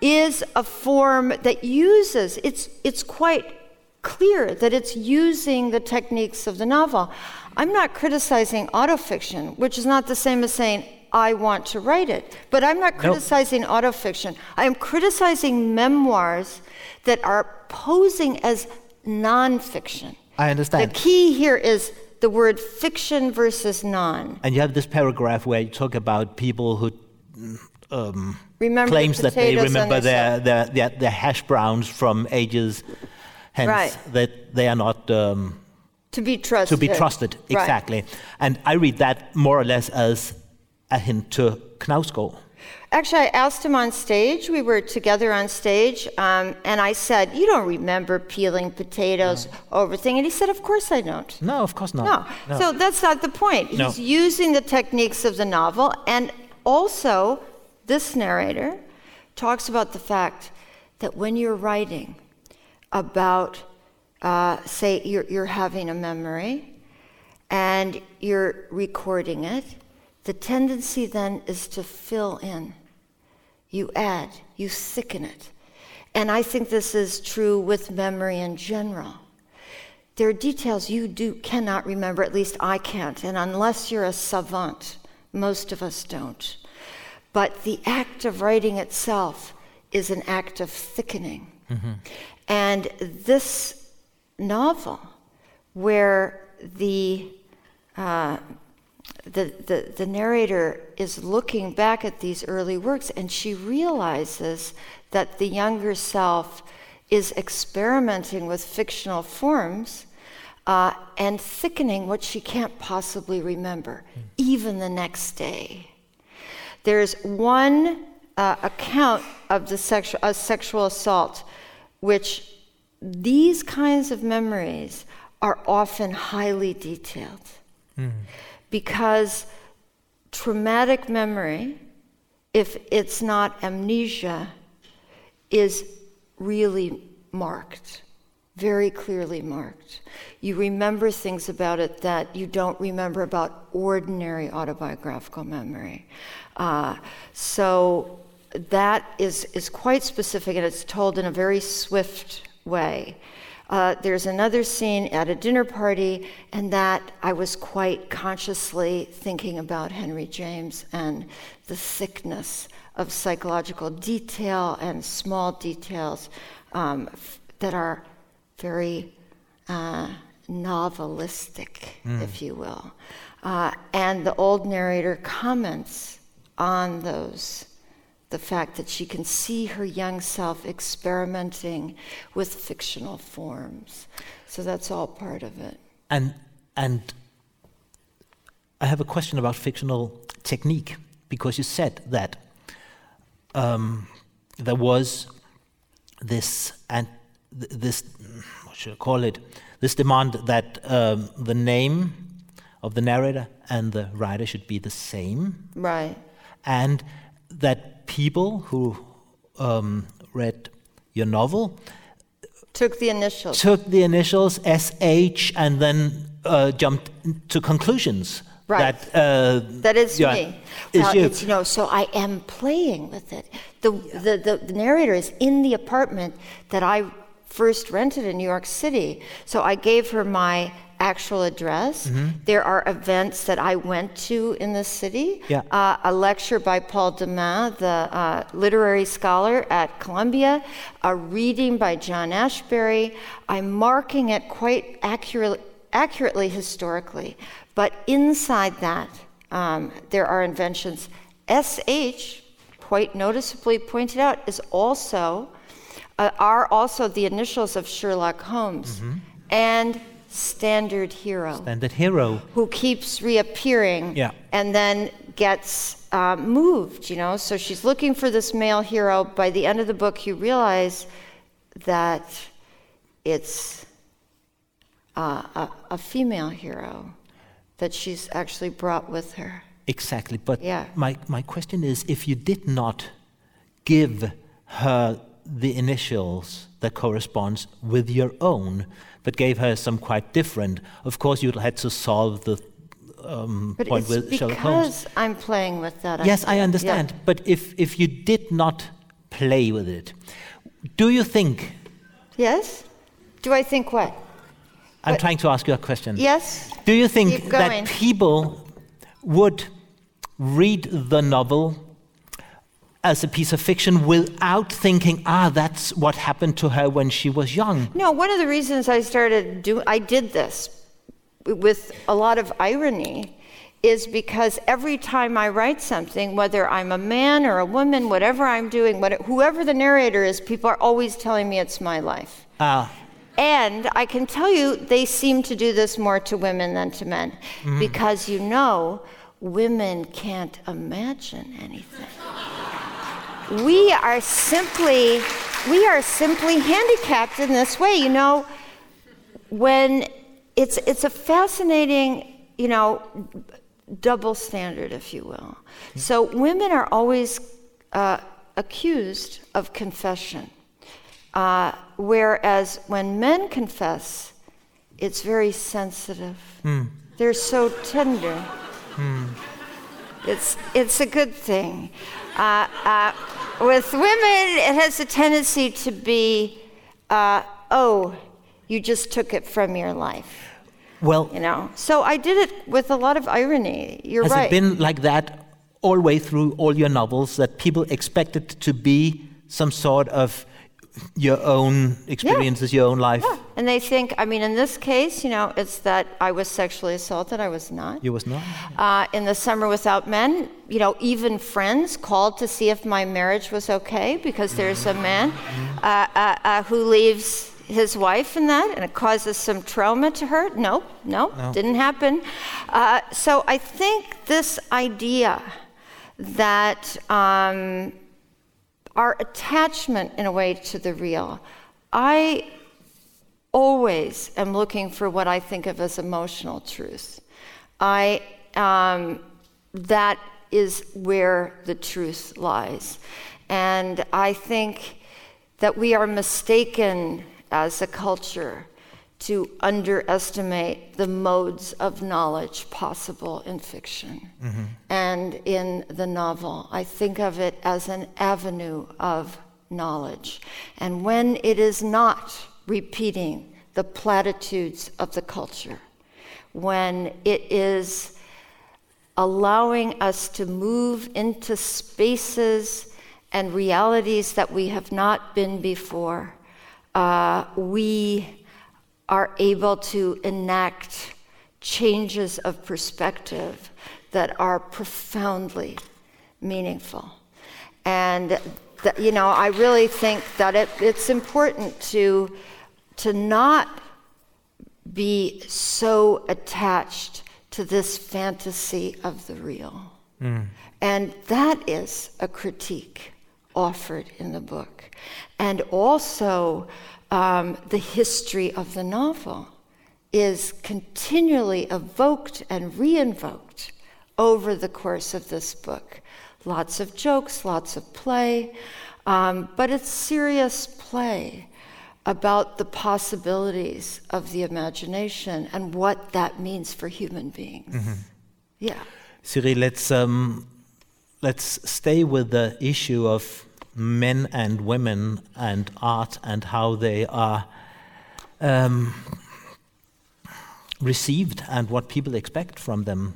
C: is a form that uses it's it's quite clear that it's using the techniques of the novel i'm not criticizing autofiction which is not the same as saying I want to write it. But I'm not criticizing nope. autofiction. I am criticizing memoirs that are posing as nonfiction.
B: I understand.
C: The key here is the word fiction versus non.
B: And you have this paragraph where you talk about people who um,
C: remember
B: claims that they remember their, their, their, their, hash browns from ages, hence
C: right.
B: that they are not um,
C: to be trusted.
B: To be trusted, exactly.
C: Right.
B: And I read that more or less as a hint to Knausgård.
C: Actually, I asked him on stage. We were together on stage, um, and I said, "You don't remember peeling potatoes no. over thing?" And he said, "Of course I don't."
B: No, of course not.
C: No. no. So that's not the point.
B: No.
C: He's using the techniques of the novel, and also this narrator talks about the fact that when you're writing about, uh, say, you're, you're having a memory, and you're recording it the tendency then is to fill in. You add, you thicken it. And I think this is true with memory in general. There are details you do cannot remember, at least I can't, and unless you're a savant, most of us don't. But the act of writing itself is an act of thickening. Mm-hmm. And this novel, where the uh, the, the, the narrator is looking back at these early works and she realizes that the younger self is experimenting with fictional forms uh, and thickening what she can't possibly remember, mm. even the next day. There's one uh, account of the sexu- uh, sexual assault, which these kinds of memories are often highly detailed. Mm because traumatic memory, if it's not amnesia, is really marked, very clearly marked. You remember things about it that you don't remember about ordinary autobiographical memory. Uh, so that is, is quite specific and it's told in a very swift way. Uh, there's another scene at a dinner party, and that I was quite consciously thinking about Henry James and the thickness of psychological detail and small details um, f- that are very uh, novelistic, mm. if you will. Uh, and the old narrator comments on those the fact that she can see her young self experimenting with fictional forms. So that's all part of it.
B: And and I have a question about fictional technique because you said that um, there was this and this what should I call it this demand that um, the name of the narrator and the writer should be the same,
C: right?
B: And that people who um, read your novel
C: took the initials
B: took the initials sh and then uh, jumped to conclusions
C: right
B: that uh,
C: that is
B: yeah,
C: me well,
B: you.
C: It's, you know so i am playing with it the, yeah. the, the, the narrator is in the apartment that i first rented in new york city so i gave her my actual address. There are events that I went to in the city.
B: Yeah.
C: Uh, a lecture by Paul de Man, the uh, literary scholar at Columbia, a reading by John Ashbery. I'm marking it quite accurate, accurately historically. But inside that, um, there are inventions. SH, quite noticeably pointed out, is also uh, are also the initials of Sherlock Holmes and Standard Hero,
B: And that hero.
C: who keeps reappearing
B: Yeah.
C: and then gets uh, moved. You know, so she's looking for this male hero. By the end of the book, you realize that it's uh, a, a female hero that she's actually brought with her.
B: Exactly. But
C: Yeah.
B: my, my question is if you did not give her the initials that corresponds with your own, but gave her some quite different, of course you'd had to solve the um,
C: But
B: point with Sherlock Holmes.
C: because I'm playing with that.
B: Yes, I understand.
C: Yeah.
B: But if, if you did not play with it, do you think?
C: Yes? Do I think what?
B: I'm
C: But-
B: trying to ask you a question.
C: Yes?
B: Do you think that people would read the novel as a piece of fiction without thinking, ah, that's what happened to her when she was young?
C: No, one of the reasons I started do I did this with a lot of irony is because every time I write something, whether I'm a man or a woman, whatever I'm doing, what, whoever the narrator is, people are always telling me it's my life.
B: Ah,
C: And I can tell you, they seem to do this more to women than to men. Because you know, women can't imagine anything. We are simply, we are simply handicapped in this way. You know, when it's, it's a fascinating, you know, double standard, if you will. So women are always uh, accused of confession. Uh, whereas when men confess, it's very sensitive. They're so tender. It's, it's a good thing. Uh, uh, with women, it has a tendency to be, uh, oh, you just took it from your life,
B: well,
C: you know. So I did it with a lot of irony. You're
B: has
C: right.
B: it been like that all the way through all your novels that people expect it to be some sort of your own experiences, your own life?
C: Yeah. And they think, I mean, in this case, you know, it's that I was sexually assaulted. I was not.
B: You was not?
C: Uh, in the summer without men, you know, even friends called to see if my marriage was okay because there's a man uh, uh, uh, who leaves his wife in that and it causes some trauma to her. Nope, nope, didn't happen. Uh, so I think this idea that um, our attachment, in a way, to the real, I always am looking for what I think of as emotional truth. I um, that is where the truth lies, and I think that we are mistaken as a culture to underestimate the modes of knowledge possible in fiction. And in the novel, I think of it as an avenue of knowledge. And when it is not repeating the platitudes of the culture, when it is allowing us to move into spaces and realities that we have not been before, uh, we are able to enact changes of perspective that are profoundly meaningful. And th- you know, I really think that it, it's important to to not be so attached to this fantasy of the real. Mm. And that is a critique offered in the book. And also, um, the history of the novel is continually evoked and reinvoked over the course of this book. Lots of jokes, lots of play, um, but it's serious play about the possibilities of the imagination and what that means for human beings. Yeah.
B: Siri, let's um, let's stay with the issue of men and women and art and how they are um, received and what people expect from them.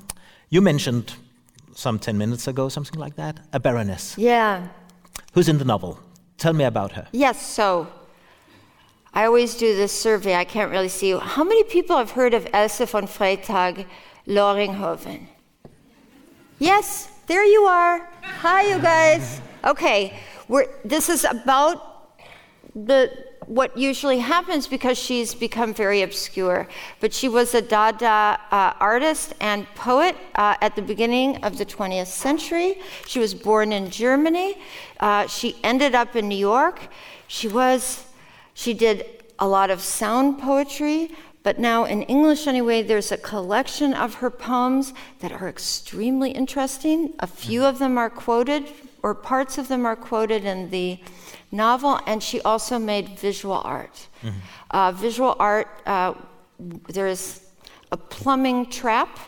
B: You mentioned some 10 minutes ago, something like that, a baroness.
C: Yeah.
B: Who's in the novel? Tell me about her.
C: Yes, so I always do this survey. I can't really see you. How many people have heard of Else von Freytag Loringhoven? Yes, there you are. Hi, you guys. Okay, we're, this is about the what usually happens because she's become very obscure. But she was a Dada uh, artist and poet uh, at the beginning of the 20th century. She was born in Germany. Uh, she ended up in New York. She was, she did a lot of sound poetry. But now, in English anyway, there's a collection of her poems that are extremely interesting. A few of them are quoted, or parts of them are quoted in the novel, and she also made visual art. Mm-hmm. Uh, visual art, uh, there's a plumbing trap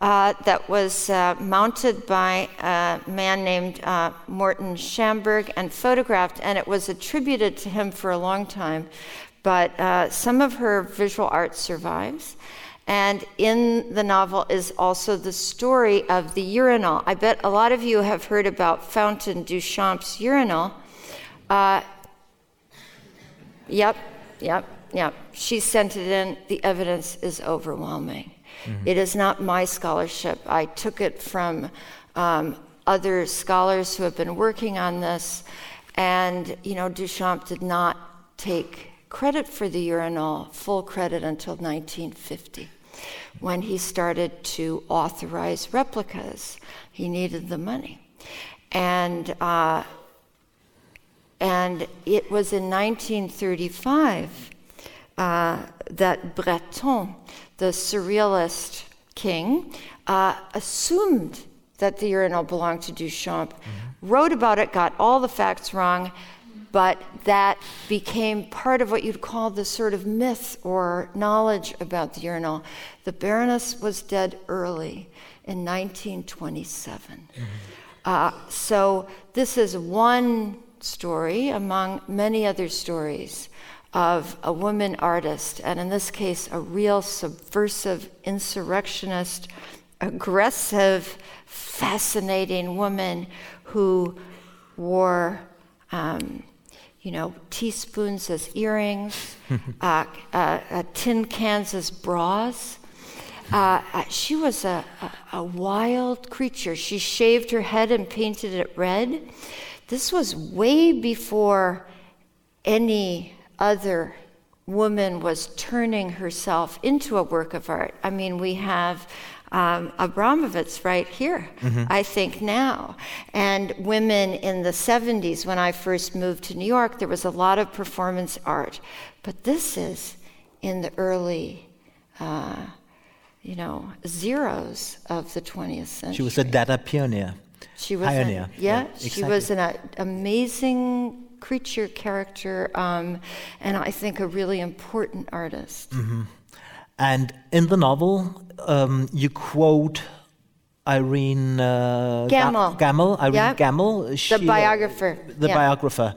C: uh, that was uh, mounted by a man named uh, Morton Schamberg and photographed, and it was attributed to him for a long time. But uh, some of her visual art survives. And in the novel is also the story of the urinal. I bet a lot of you have heard about Fountain Duchamp's urinal. Uh, yep, yep, yep. She sent it in. The evidence is overwhelming. Mm-hmm. It is not my scholarship. I took it from um, other scholars who have been working on this. And, you know, Duchamp did not take credit for the urinal, full credit, until 1950 when he started to authorize replicas. He needed the money. And uh, and it was in 1935 uh, that Breton, the surrealist king, uh, assumed that the urinal belonged to Duchamp, mm-hmm. wrote about it, got all the facts wrong, but that became part of what you'd call the sort of myth or knowledge about the urinal. The Baroness was dead early in 1927. Mm-hmm. Uh, so this is one story among many other stories of a woman artist, and in this case, a real subversive, insurrectionist, aggressive, fascinating woman who wore, um, you know, teaspoons as earrings, uh, uh, uh, tin cans as bras. Uh, uh, she was a, a, a wild creature. She shaved her head and painted it red. This was way before any other woman was turning herself into a work of art. I mean, we have um, Abramović right here, mm-hmm. I think now. And women in the 70s, when I first moved to New York, there was a lot of performance art. But this is in the early, uh, you know, zeros of the 20th century.
B: She was a Dada pioneer.
C: She was
B: pioneer.
C: An, yeah, yeah exactly. she was an uh, amazing creature character, um, and I think a really important artist.
B: Mm-hmm. And in the novel, um, you quote Irene uh,
C: Gammel.
B: Ga- Gammel. Irene yeah. Gammel.
C: She, the biographer.
B: Uh, the yeah. biographer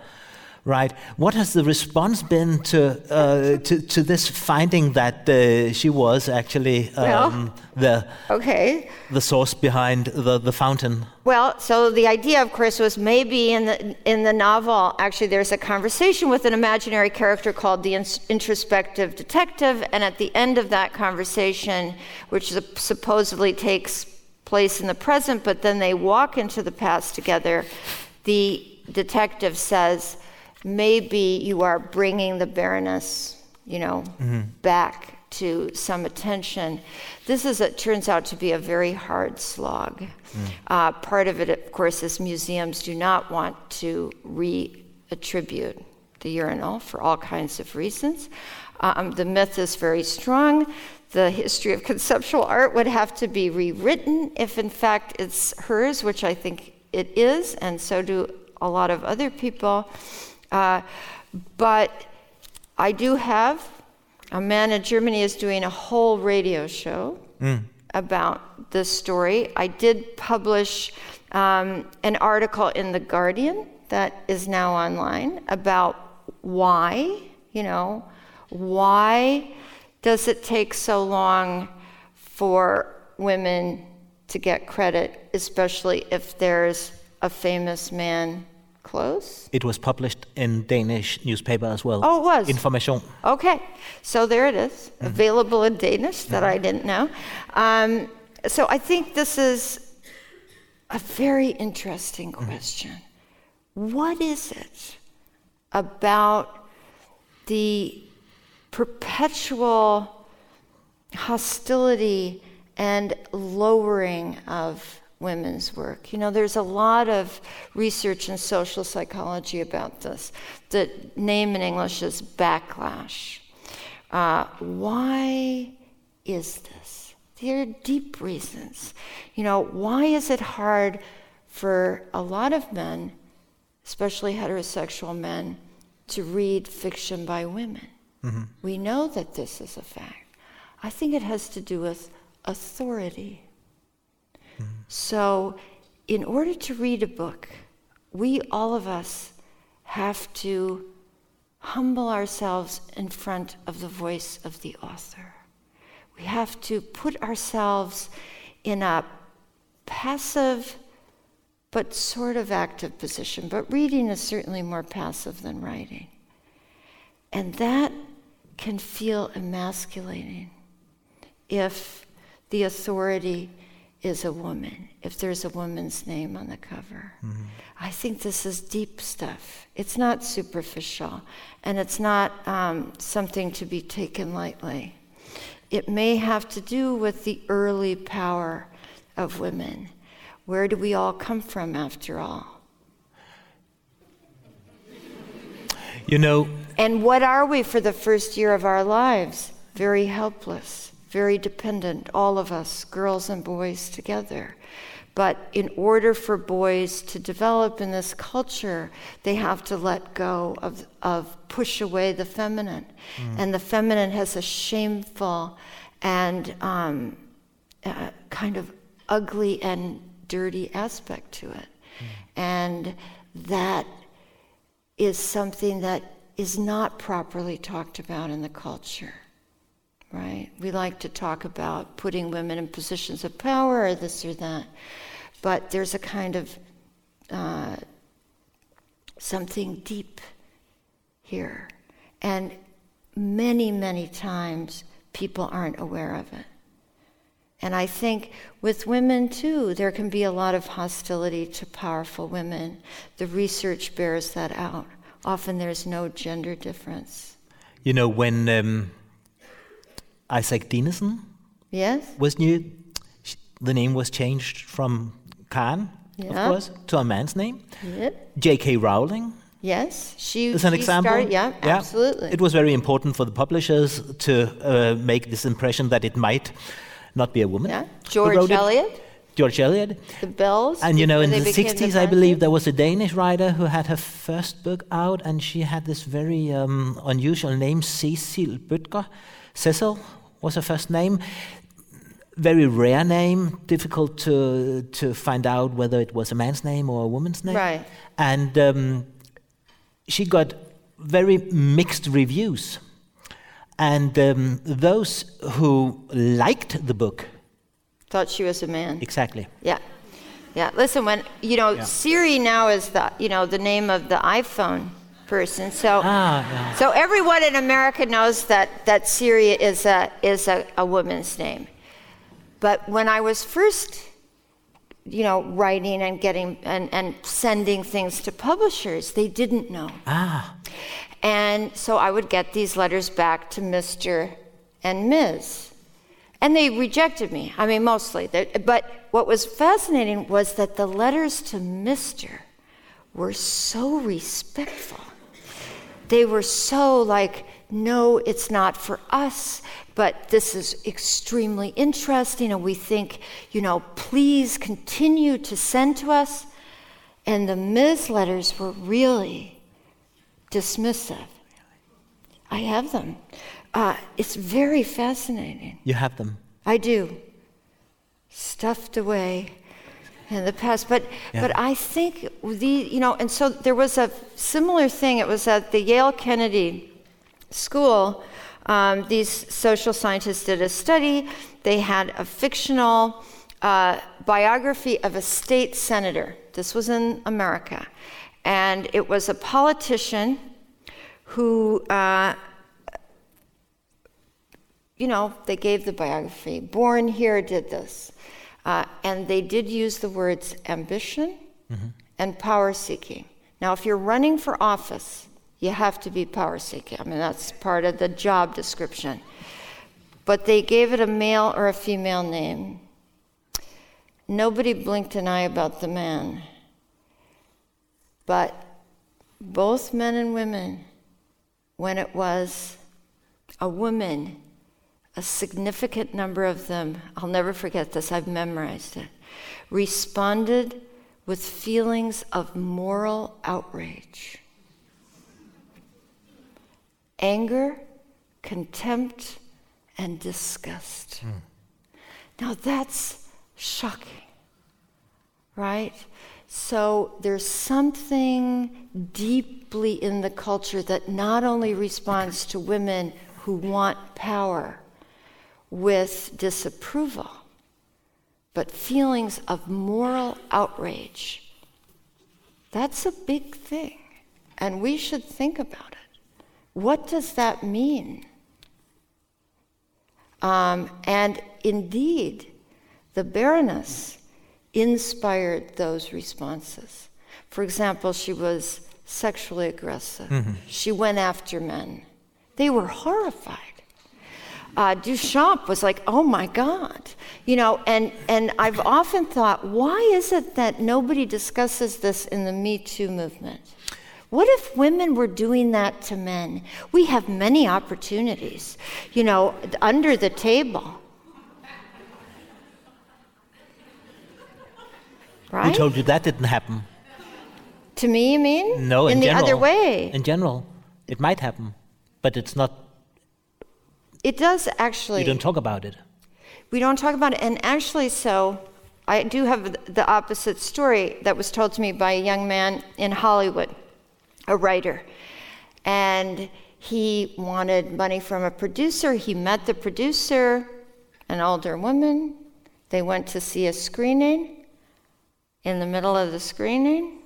B: right? What has the response been to uh, to, to, this finding that uh, she was actually um, well, the
C: okay
B: the source behind the, the fountain?
C: Well, so the idea, of course, was maybe in the in the novel. Actually, there's a conversation with an imaginary character called the introspective detective, and at the end of that conversation, which supposedly takes place in the present, but then they walk into the past together, the detective says maybe you are bringing the Baroness, you know, mm-hmm. back to some attention. This is, it turns out to be a very hard slog. Mm. Uh, part of it, of course, is museums do not want to reattribute the urinal for all kinds of reasons. Um, the myth is very strong. The history of conceptual art would have to be rewritten if, in fact, it's hers, which I think it is, and so do a lot of other people. Uh, but I do have a man in Germany is doing a whole radio show mm. about this story. I did publish um, an article in The Guardian that is now online about why, you know, why does it take so long for women to get credit, especially if there's a famous man close?
B: It was published in Danish newspaper as well.
C: Oh, it was?
B: Information.
C: Okay, so there it is, mm-hmm. available in Danish that I mm-hmm. didn't know. Um, so I think this is a very interesting mm-hmm. question. What is it about the perpetual hostility and lowering of women's work. You know, there's a lot of research in social psychology about this. The name in English is backlash. Uh, why is this? There are deep reasons. You know, why is it hard for a lot of men, especially heterosexual men, to read fiction by women? Mm-hmm. We know that this is a fact. I think it has to do with authority. So, in order to read a book, we, all of us, have to humble ourselves in front of the voice of the author. We have to put ourselves in a passive but sort of active position. But reading is certainly more passive than writing. And that can feel emasculating if the authority is a woman, if there's a woman's name on the cover. Mm-hmm. I think this is deep stuff. It's not superficial, and it's not um, something to be taken lightly. It may have to do with the early power of women. Where do we all come from, after all?
B: You know.
C: And what are we for the first year of our lives? Very helpless very dependent, all of us, girls and boys together. But in order for boys to develop in this culture, they have to let go of, of push away the feminine. Mm. And the feminine has a shameful and um, uh, kind of ugly and dirty aspect to it. Mm. And that is something that is not properly talked about in the culture right? We like to talk about putting women in positions of power or this or that, but there's a kind of uh, something deep here. And many, many times people aren't aware of it. And I think with women too, there can be a lot of hostility to powerful women. The research bears that out. Often there's no gender difference.
B: You know, when um, Isak Dinesen
C: yes.
B: was new. The name was changed from Karen, yeah. of course, to a man's name. Yep. J.K. Rowling.
C: Yes,
B: she is an example.
C: Started, yeah, yeah, absolutely.
B: It was very important for the publishers to uh, make this impression that it might not be a woman.
C: Yeah, George Eliot.
B: George Eliot.
C: The Bells.
B: And you know, in the 60s, the I believe there was a Danish writer who had her first book out, and she had this very um, unusual name, Cecil Bødker. Cecil was her first name. Very rare name, difficult to to find out whether it was a man's name or a woman's name.
C: Right.
B: And um, she got very mixed reviews. And um, those who liked the book
C: thought she was a man.
B: Exactly.
C: Yeah. Yeah. Listen, when you know yeah. Siri now is the you know the name of the iPhone person. So, ah, yeah. so everyone in America knows that, that Siri is, a, is a, a woman's name. But when I was first, you know, writing and getting and, and sending things to publishers, they didn't know.
B: Ah.
C: And so I would get these letters back to Mr. and Ms. And they rejected me. I mean, mostly. But what was fascinating was that the letters to Mr. were so respectful they were so like, no, it's not for us, but this is extremely interesting, and we think, you know, please continue to send to us. And the Ms. letters were really dismissive. I have them. Uh, it's very fascinating.
B: You have them?
C: I do. Stuffed away in the past. But yeah. but I think the you know, and so there was a similar thing. It was at the Yale Kennedy School. Um, these social scientists did a study. They had a fictional uh, biography of a state senator. This was in America. And it was a politician who, uh, you know, they gave the biography. Born here, did this. Uh, and they did use the words ambition mm-hmm. and power seeking. Now, if you're running for office, you have to be power seeking. I mean, that's part of the job description. But they gave it a male or a female name. Nobody blinked an eye about the man. But both men and women, when it was a woman, a significant number of them, I'll never forget this, I've memorized it, responded with feelings of moral outrage, anger, contempt, and disgust. Mm. Now that's shocking, right? So there's something deeply in the culture that not only responds to women who want power with disapproval, but feelings of moral outrage. That's a big thing, and we should think about it. What does that mean? Um, and indeed, the Baroness inspired those responses. For example, she was sexually aggressive, mm-hmm. she went after men. They were horrified uh, Duchamp was like, oh my God. You know, and, and I've often thought, why is it that nobody discusses this in the Me Too movement? What if women were doing that to men? We have many opportunities, you know, under the table.
B: Right? Who told you that didn't happen?
C: To me, you mean?
B: No, in,
C: in
B: the
C: general, other way.
B: In general, it might happen, but it's not
C: it does actually.
B: You don't talk about it.
C: We don't talk about it. And actually, so I do have the opposite story that was told to me by a young man in Hollywood, a writer. And he wanted money from a producer. He met the producer, an older woman. They went to see a screening. In the middle of the screening,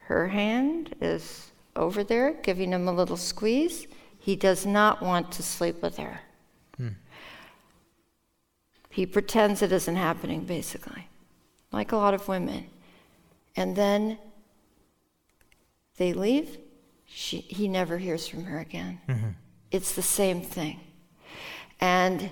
C: her hand is over there giving him a little squeeze. He does not want to sleep with her. Hmm. He pretends it isn't happening, basically, like a lot of women. And then they leave. She, he never hears from her again. Mm-hmm. It's the same thing. And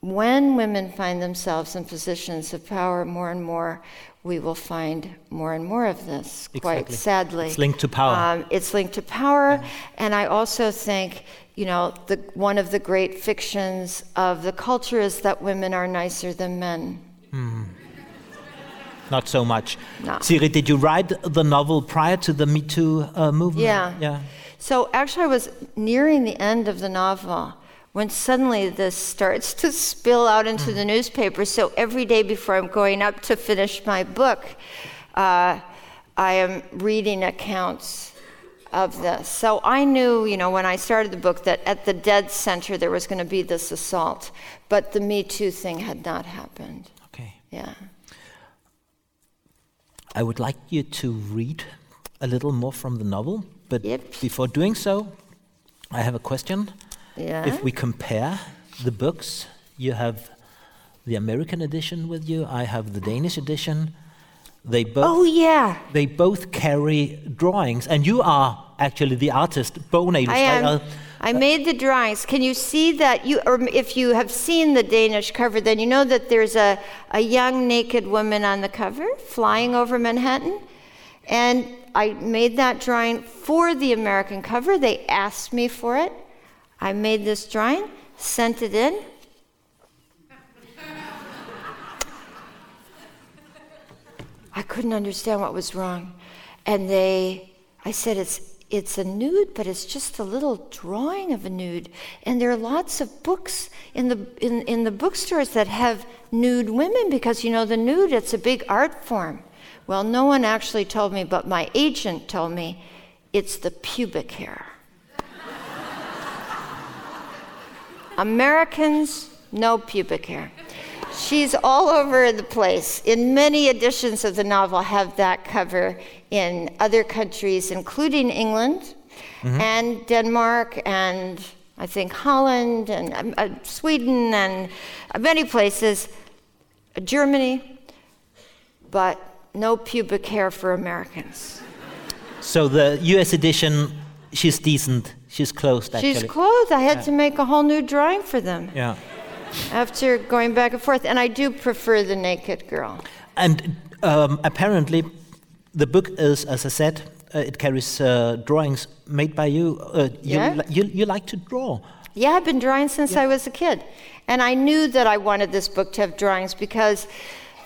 C: when women find themselves in positions of power more and more, we will find more and more of this, exactly. quite sadly.
B: It's linked to power. Um,
C: it's linked to power. Yeah. And I also think, you know, the, one of the great fictions of the culture is that women are nicer than men. Mm.
B: Not so much. No. Siri, did you write the novel prior to the Me Too uh, movement?
C: Yeah. Yeah. So actually, I was nearing the end of the novel when suddenly this starts to spill out into the newspaper. So every day before I'm going up to finish my book, uh, I am reading accounts of this. So I knew, you know, when I started the book that at the dead center there was going to be this assault, but the Me Too thing had not happened.
B: Okay.
C: Yeah.
B: I would like you to read a little more from the novel, but
C: yep.
B: before doing so, I have a question.
C: Yeah.
B: If we compare the books, you have the American edition with you. I have the Danish edition. They both.
C: Oh yeah.
B: They both carry drawings, and you are actually the artist, Bone
C: I am. Uh, I made the drawings. Can you see that? You, or if you have seen the Danish cover, then you know that there's a, a young naked woman on the cover flying over Manhattan. And I made that drawing for the American cover. They asked me for it. I made this drawing, sent it in. I couldn't understand what was wrong. And they, I said, it's, it's a nude, but it's just a little drawing of a nude. And there are lots of books in the, in, in the bookstores that have nude women because, you know, the nude, it's a big art form. Well, no one actually told me, but my agent told me it's the pubic hair. Americans, no pubic hair. She's all over the place. In many editions of the novel have that cover in other countries, including England mm-hmm. and Denmark and I think Holland and um, uh, Sweden and uh, many places, Germany, but no pubic hair for Americans.
B: So the US edition, she's decent. She's closed, actually.
C: She's clothed. I had yeah. to make a whole new drawing for them.
B: Yeah.
C: After going back and forth. And I do prefer the naked girl.
B: And um, apparently, the book is, as I said, uh, it carries uh, drawings made by you. Uh, you,
C: yeah.
B: you. You like to draw.
C: Yeah, I've been drawing since yeah. I was a kid. And I knew that I wanted this book to have drawings because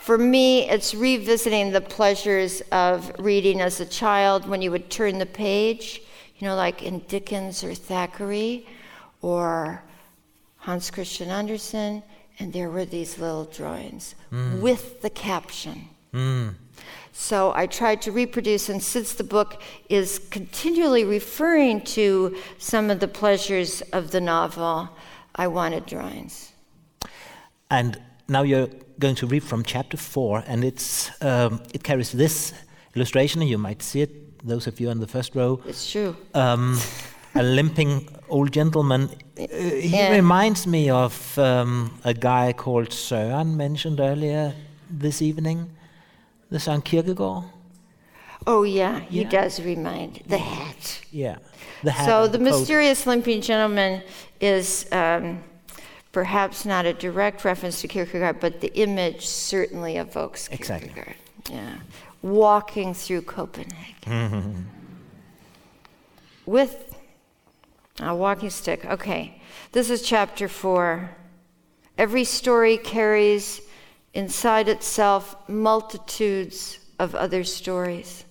C: for me, it's revisiting the pleasures of reading as a child when you would turn the page, you know, like in Dickens or Thackeray or Hans Christian Andersen, and there were these little drawings mm. with the caption. Mm. So I tried to reproduce, and since the book is continually referring to some of the pleasures of the novel, I wanted drawings.
B: And now you're going to read from chapter four, and it's um, it carries this illustration, and you might see it. Those of you in the first row.
C: It's true.
B: Um, a limping old gentleman. Uh, he yeah. reminds me of um, a guy called Søren mentioned earlier this evening the Søren Kierkegaard?
C: Oh yeah, he yeah. does remind the hat.
B: Yeah, the hat.
C: So
B: the,
C: the mysterious limping gentleman is um, perhaps not a direct reference to Kierkegaard, but the image certainly evokes Kierkegaard.
B: Exactly.
C: Yeah, walking through Copenhagen mm-hmm. with a walking stick. Okay, this is chapter four. Every story carries inside itself multitudes of other stories.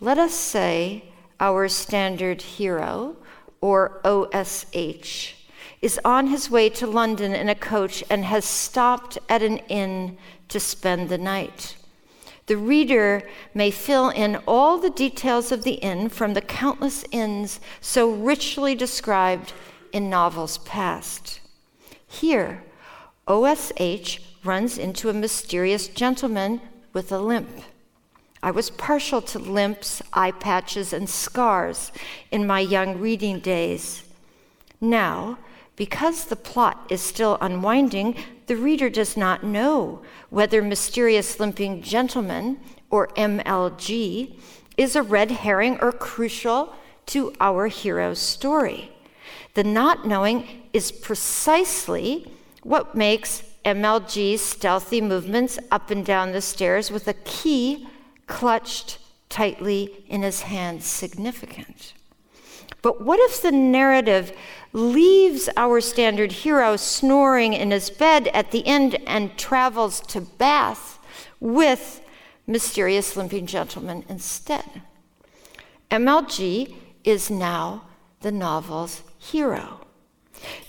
C: Let us say our standard hero, or OSH, is on his way to London in a coach and has stopped at an inn to spend the night. The reader may fill in all the details of the inn from the countless inns so richly described in novels past. Here, OSH runs into a mysterious gentleman with a limp. I was partial to limps, eye patches, and scars in my young reading days. Now, because the plot is still unwinding, the reader does not know whether Mysterious Limping Gentleman, or MLG, is a red herring or crucial to our hero's story. The not knowing is precisely what makes MLG's stealthy movements up and down the stairs with a key clutched tightly in his hand significant. But what if the narrative leaves our standard hero snoring in his bed at the end and travels to Bath with mysterious limping gentleman instead? MLG is now the novel's hero.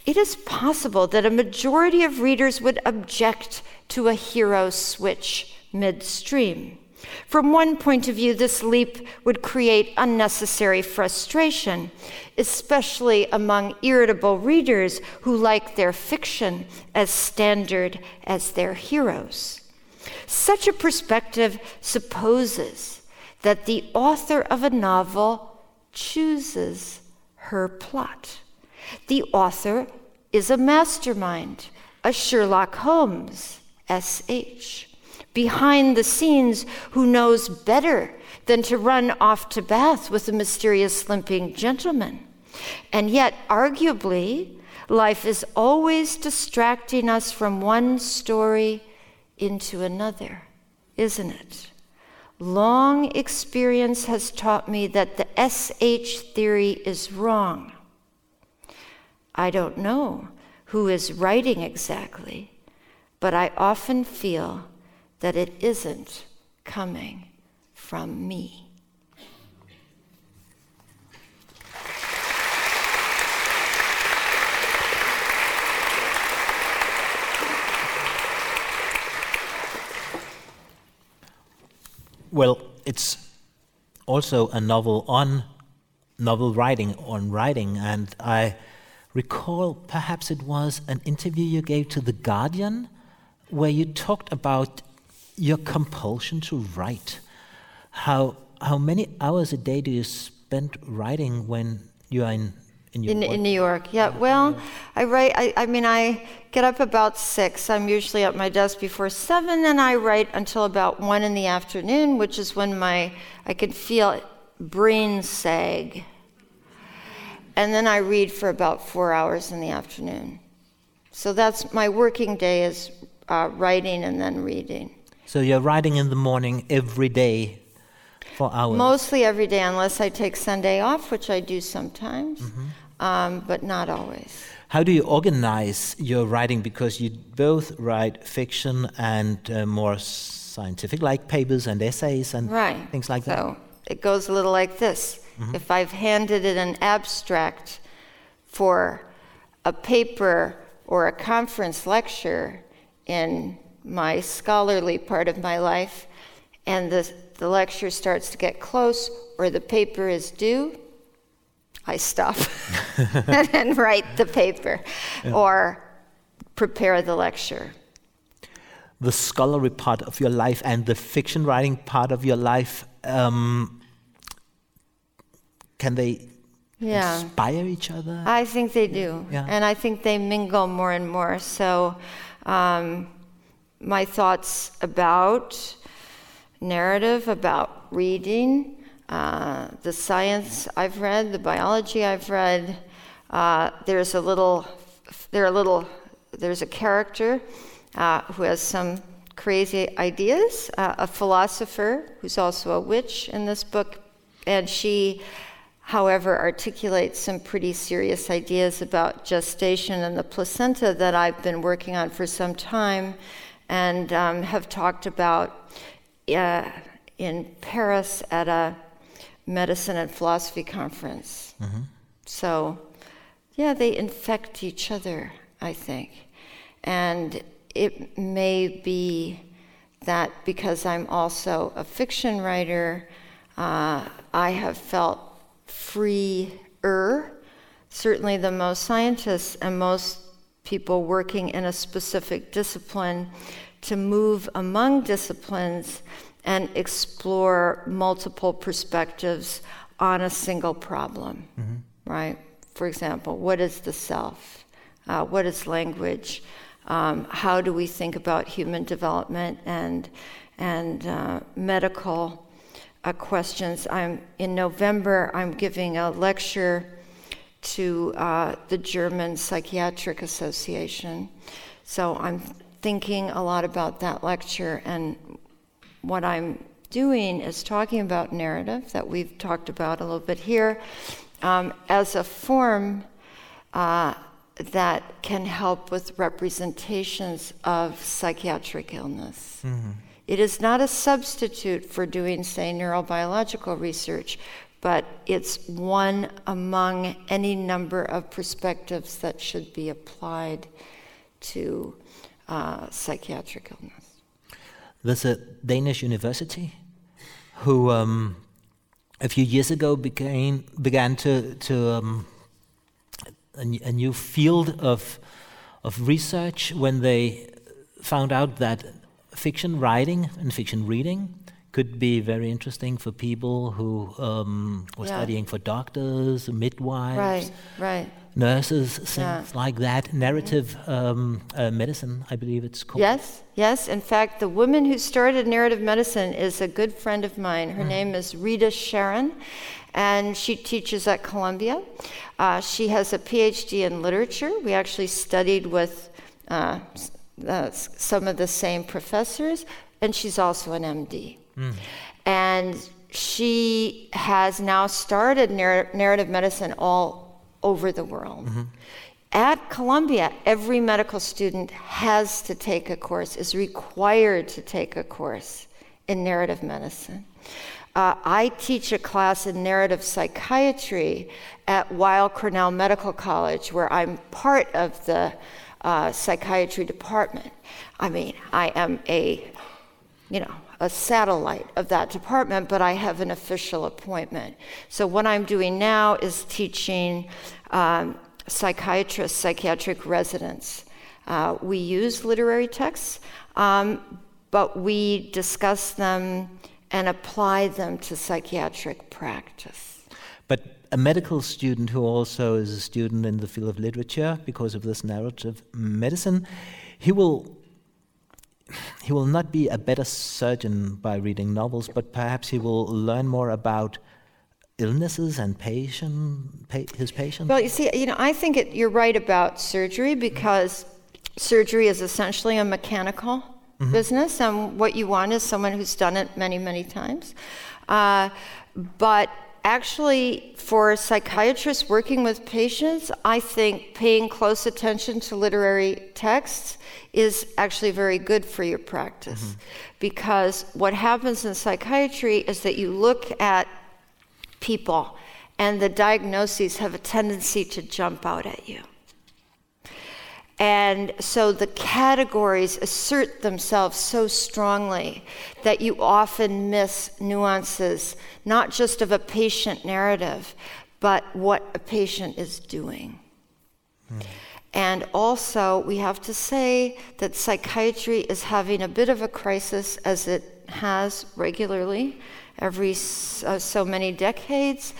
C: It is possible that a majority of readers would object to a hero switch midstream. From one point of view, this leap would create unnecessary frustration, especially among irritable readers who like their fiction as standard as their heroes. Such a perspective supposes that the author of a novel chooses her plot. The author is a mastermind, a Sherlock Holmes, S.H., behind the scenes who knows better than to run off to Bath with a mysterious limping gentleman. And yet, arguably, life is always distracting us from one story into another, isn't it? Long experience has taught me that the SH theory is wrong. I don't know who is writing exactly, but I often feel that it isn't coming from me.
B: Well, it's also a novel on novel writing, on writing, and I recall perhaps it was an interview you gave to The Guardian where you talked about your compulsion to write. How, how many hours a day do you spend writing when you are in in,
C: in, in, New York. Yeah. Well, I write. I, I mean, I get up about six. I'm usually at my desk before seven, and I write until about one in the afternoon, which is when my I can feel brain sag. And then I read for about four hours in the afternoon. So that's my working day is uh, writing and then reading.
B: So you're writing in the morning every day for hours?
C: Mostly every day, unless I take Sunday off, which I do sometimes, mm-hmm. um, but not always.
B: How do you organize your writing? Because you both write fiction and uh, more scientific like papers and essays and
C: right.
B: things like
C: so
B: that.
C: So it goes a little like this. Mm-hmm. If I've handed it an abstract for a paper or a conference lecture in my scholarly part of my life, and the, the lecture starts to get close or the paper is due, I stop and write the paper yeah. or prepare the lecture.
B: The scholarly part of your life and the fiction writing part of your life um, can they yeah. inspire each other?
C: I think they do. Yeah. And I think they mingle more and more. So, um, my thoughts about narrative, about reading, uh, the science I've read, the biology I've read. Uh, there's a little, there a little, there's a character uh, who has some crazy ideas, uh, a philosopher who's also a witch in this book, and she however, articulates some pretty serious ideas about gestation and the placenta that I've been working on for some time and um, have talked about uh, in Paris at a medicine and philosophy conference. Mm-hmm. So, yeah, they infect each other, I think. And it may be that because I'm also a fiction writer, uh, I have felt freer. Certainly, the most scientists and most people working in a specific discipline to move among disciplines and explore multiple perspectives on a single problem, mm-hmm. right? For example, what is the self? Uh, what is language? Um, how do we think about human development and, and uh, medical uh, questions. I'm in November. I'm giving a lecture to uh, the German Psychiatric Association. So I'm thinking a lot about that lecture, and what I'm doing is talking about narrative that we've talked about a little bit here um, as a form uh, that can help with representations of psychiatric illness. Mm-hmm. It is not a substitute for doing, say, neurobiological research, but it's one among any number of perspectives that should be applied to uh, psychiatric illness.
B: There's a Danish university who, um, a few years ago, began, began to, to um, a, a new field of, of research when they found out that fiction writing and fiction reading could be very interesting for people who um, were yeah. studying for doctors, midwives,
C: right, right.
B: nurses, things yeah. like that. Narrative um, uh, medicine, I believe it's called.
C: Yes, yes. In fact, the woman who started narrative medicine is a good friend of mine. Her mm. name is Rita Charon, and she teaches at Columbia. Uh, she has a PhD in literature. We actually studied with. Uh, uh, some of the same professors, and she's also an MD. Mm. And she has now started narr- narrative medicine all over the world. Mm-hmm. At Columbia, every medical student has to take a course, is required to take a course in narrative medicine. Uh, I teach a class in narrative psychiatry at Weill Cornell Medical College, where I'm part of the uh, psychiatry department. I mean, I am a, you know, a satellite of that department, but I have an official appointment. So what I'm doing now is teaching um, psychiatrists, psychiatric residents. Uh, we use literary texts, um, but we discuss them and apply them to psychiatric practice.
B: But a medical student who also is a student in the field of literature because of this narrative medicine, he will he will not be a better surgeon by reading novels, but perhaps he will learn more about illnesses and patient, pa- his patients.
C: Well, you see, you know, I think it, you're right about surgery because surgery is essentially a mechanical mm-hmm. business, and what you want is someone who's done it many, many times. Uh, but actually, for psychiatrists working with patients, I think paying close attention to literary texts is actually very good for your practice. Mm-hmm. Because what happens in psychiatry is that you look at people and the diagnoses have a tendency to jump out at you. And so the categories assert themselves so strongly that you often miss nuances, not just of a patient narrative, but what a patient is doing. Mm. And also, we have to say that psychiatry is having a bit of a crisis as it has regularly every uh, so many decades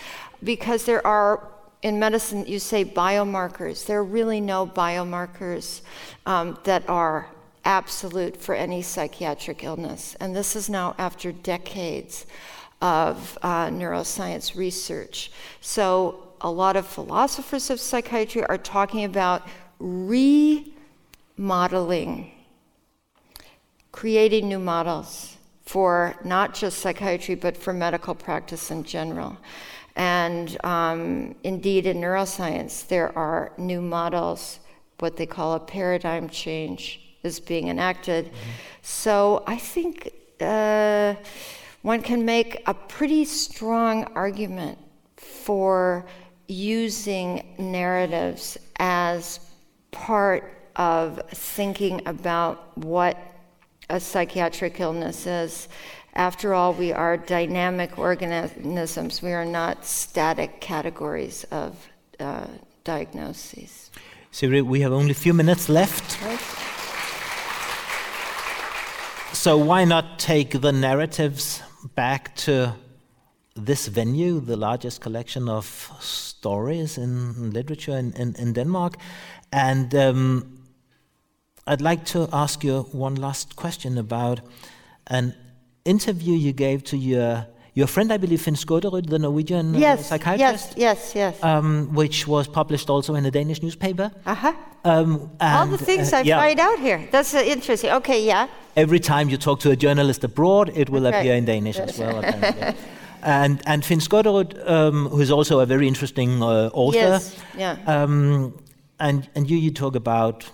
C: because there are in medicine, you say biomarkers. There are really no biomarkers um, that are absolute for any psychiatric illness. And this is now after decades of uh, neuroscience research. So, a lot of philosophers of psychiatry are talking about remodeling, creating new models for not just psychiatry, but for medical practice in general. And um, indeed, in neuroscience, there are new models, what they call a paradigm change is being enacted. Mm-hmm. So I think uh, one can make a pretty strong argument for using narratives as part of thinking about what a psychiatric illness is after all, we are dynamic organisms. We are not static categories of uh, diagnoses.
B: So we have only a few minutes left. So why not take the narratives back to this venue, the largest collection of stories in literature in, in, in Denmark? And um, I'd like to ask you one last question about an interview you gave to your your friend, I believe, Finn Skårderud, the Norwegian uh,
C: yes,
B: psychiatrist.
C: Yes, yes, yes.
B: Um, which was published also in a Danish newspaper.
C: Uh-huh. Um, All the things uh, I yeah. find out here. That's uh, interesting. Okay, yeah.
B: Every time you talk to a journalist abroad, it will appear in Danish as well. and and Finn Skårderud, um, who is also a very interesting uh, author.
C: Yes. Yeah.
B: Um, and and you you talk about.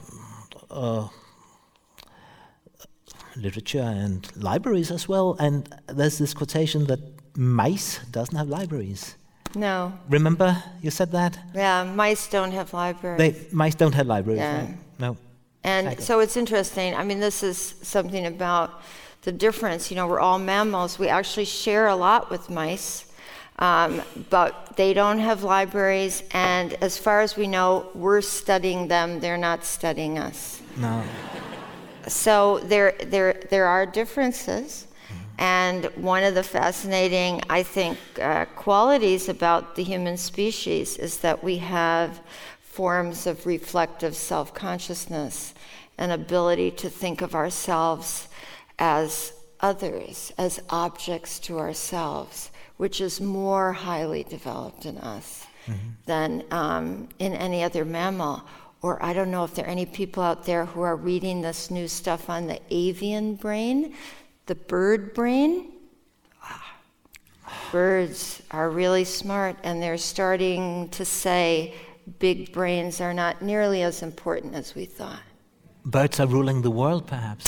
B: Literature and libraries as well. And there's this quotation that mice doesn't have libraries.
C: No.
B: Remember you said that?
C: Yeah, mice don't have libraries.
B: They, mice don't have libraries. Yeah. Right? No.
C: And exactly. so it's interesting. I mean, this is something about the difference. You know, we're all mammals. We actually share a lot with mice, um, but they don't have libraries. And as far as we know, we're studying them. They're not studying us.
B: No
C: so there, there, there are differences. And one of the fascinating, I think, uh, qualities about the human species is that we have forms of reflective self consciousness, an ability to think of ourselves as others, as objects to ourselves, which is more highly developed in us mm-hmm. than um, in any other mammal or I don't know if there are any people out there who are reading this new stuff on the avian brain, the bird brain. Birds are really smart, and they're starting to say big brains are not nearly as important as we thought.
B: Birds are ruling the world, perhaps.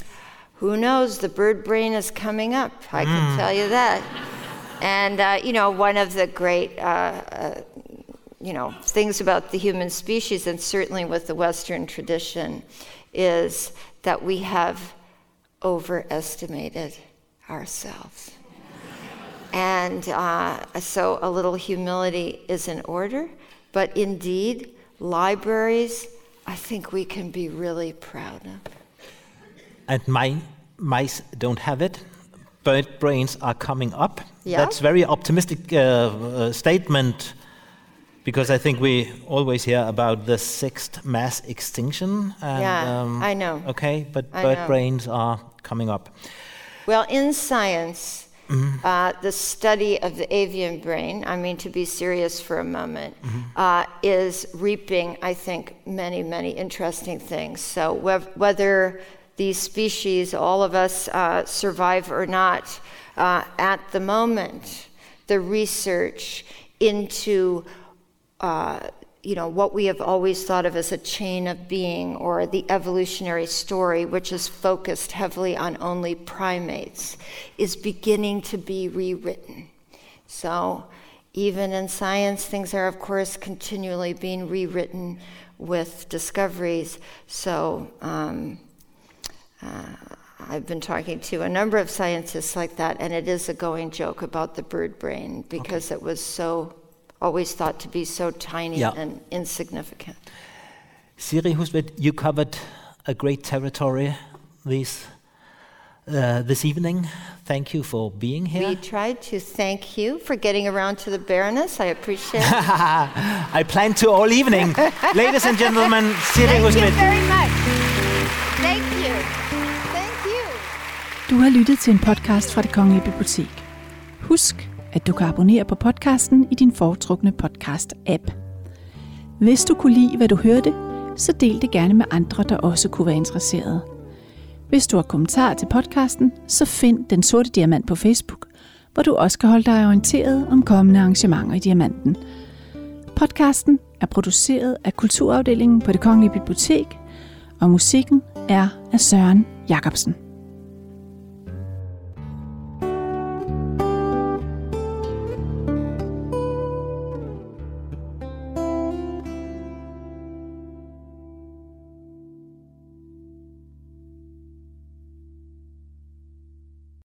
C: Who knows? The bird brain is coming up, I mm. can tell you that. And, uh, you know, one of the great uh, uh, you know, things about the human species, and certainly with the Western tradition, is that we have overestimated ourselves. and uh, so a little humility is in order, but indeed, libraries, I think we can be really proud of.
B: And my mice don't have it. Bird brains are coming up.
C: Yeah.
B: That's very optimistic uh, uh, statement because I think we always hear about the sixth mass extinction. And,
C: Yeah, I know.
B: Okay, but bird brains are coming up.
C: Well, in science, uh, the study of the avian brain, I mean, to be serious for a moment, uh, is reaping, I think, many, many interesting things. So, whe- whether these species, all of us, uh, survive or not, uh, at the moment, the research into uh, you know, what we have always thought of as a chain of being or the evolutionary story, which is focused heavily on only primates, is beginning to be rewritten. So, even in science, things are, of course, continually being rewritten with discoveries. So, um, uh, I've been talking to a number of scientists like that, and it is a going joke about the bird brain because it was so always thought to be so tiny
B: Yeah.
C: and insignificant.
B: Siri Hustvedt, you covered a great territory this, uh, this evening. Thank you for being here.
C: We tried to thank you for getting around to the Baroness. I appreciate it.
B: I plan to all evening. Ladies and gentlemen, Siri
C: thank you very much. Thank you. Thank you.
A: Du har lyttet til en podcast fra Det Kongelige Bibliotek. Husk, at du kan abonnere på podcasten i din foretrukne podcast-app. Hvis du kunne lide, hvad du hørte, så del det gerne med andre, der også kunne være interesserede. Hvis du har kommentarer til podcasten, så find Den Sorte Diamant på Facebook, hvor du også kan holde dig orienteret om kommende arrangementer i Diamanten. Podcasten er produceret af Kulturafdelingen på Det Kongelige Bibliotek, og musikken er af Søren Jacobsen.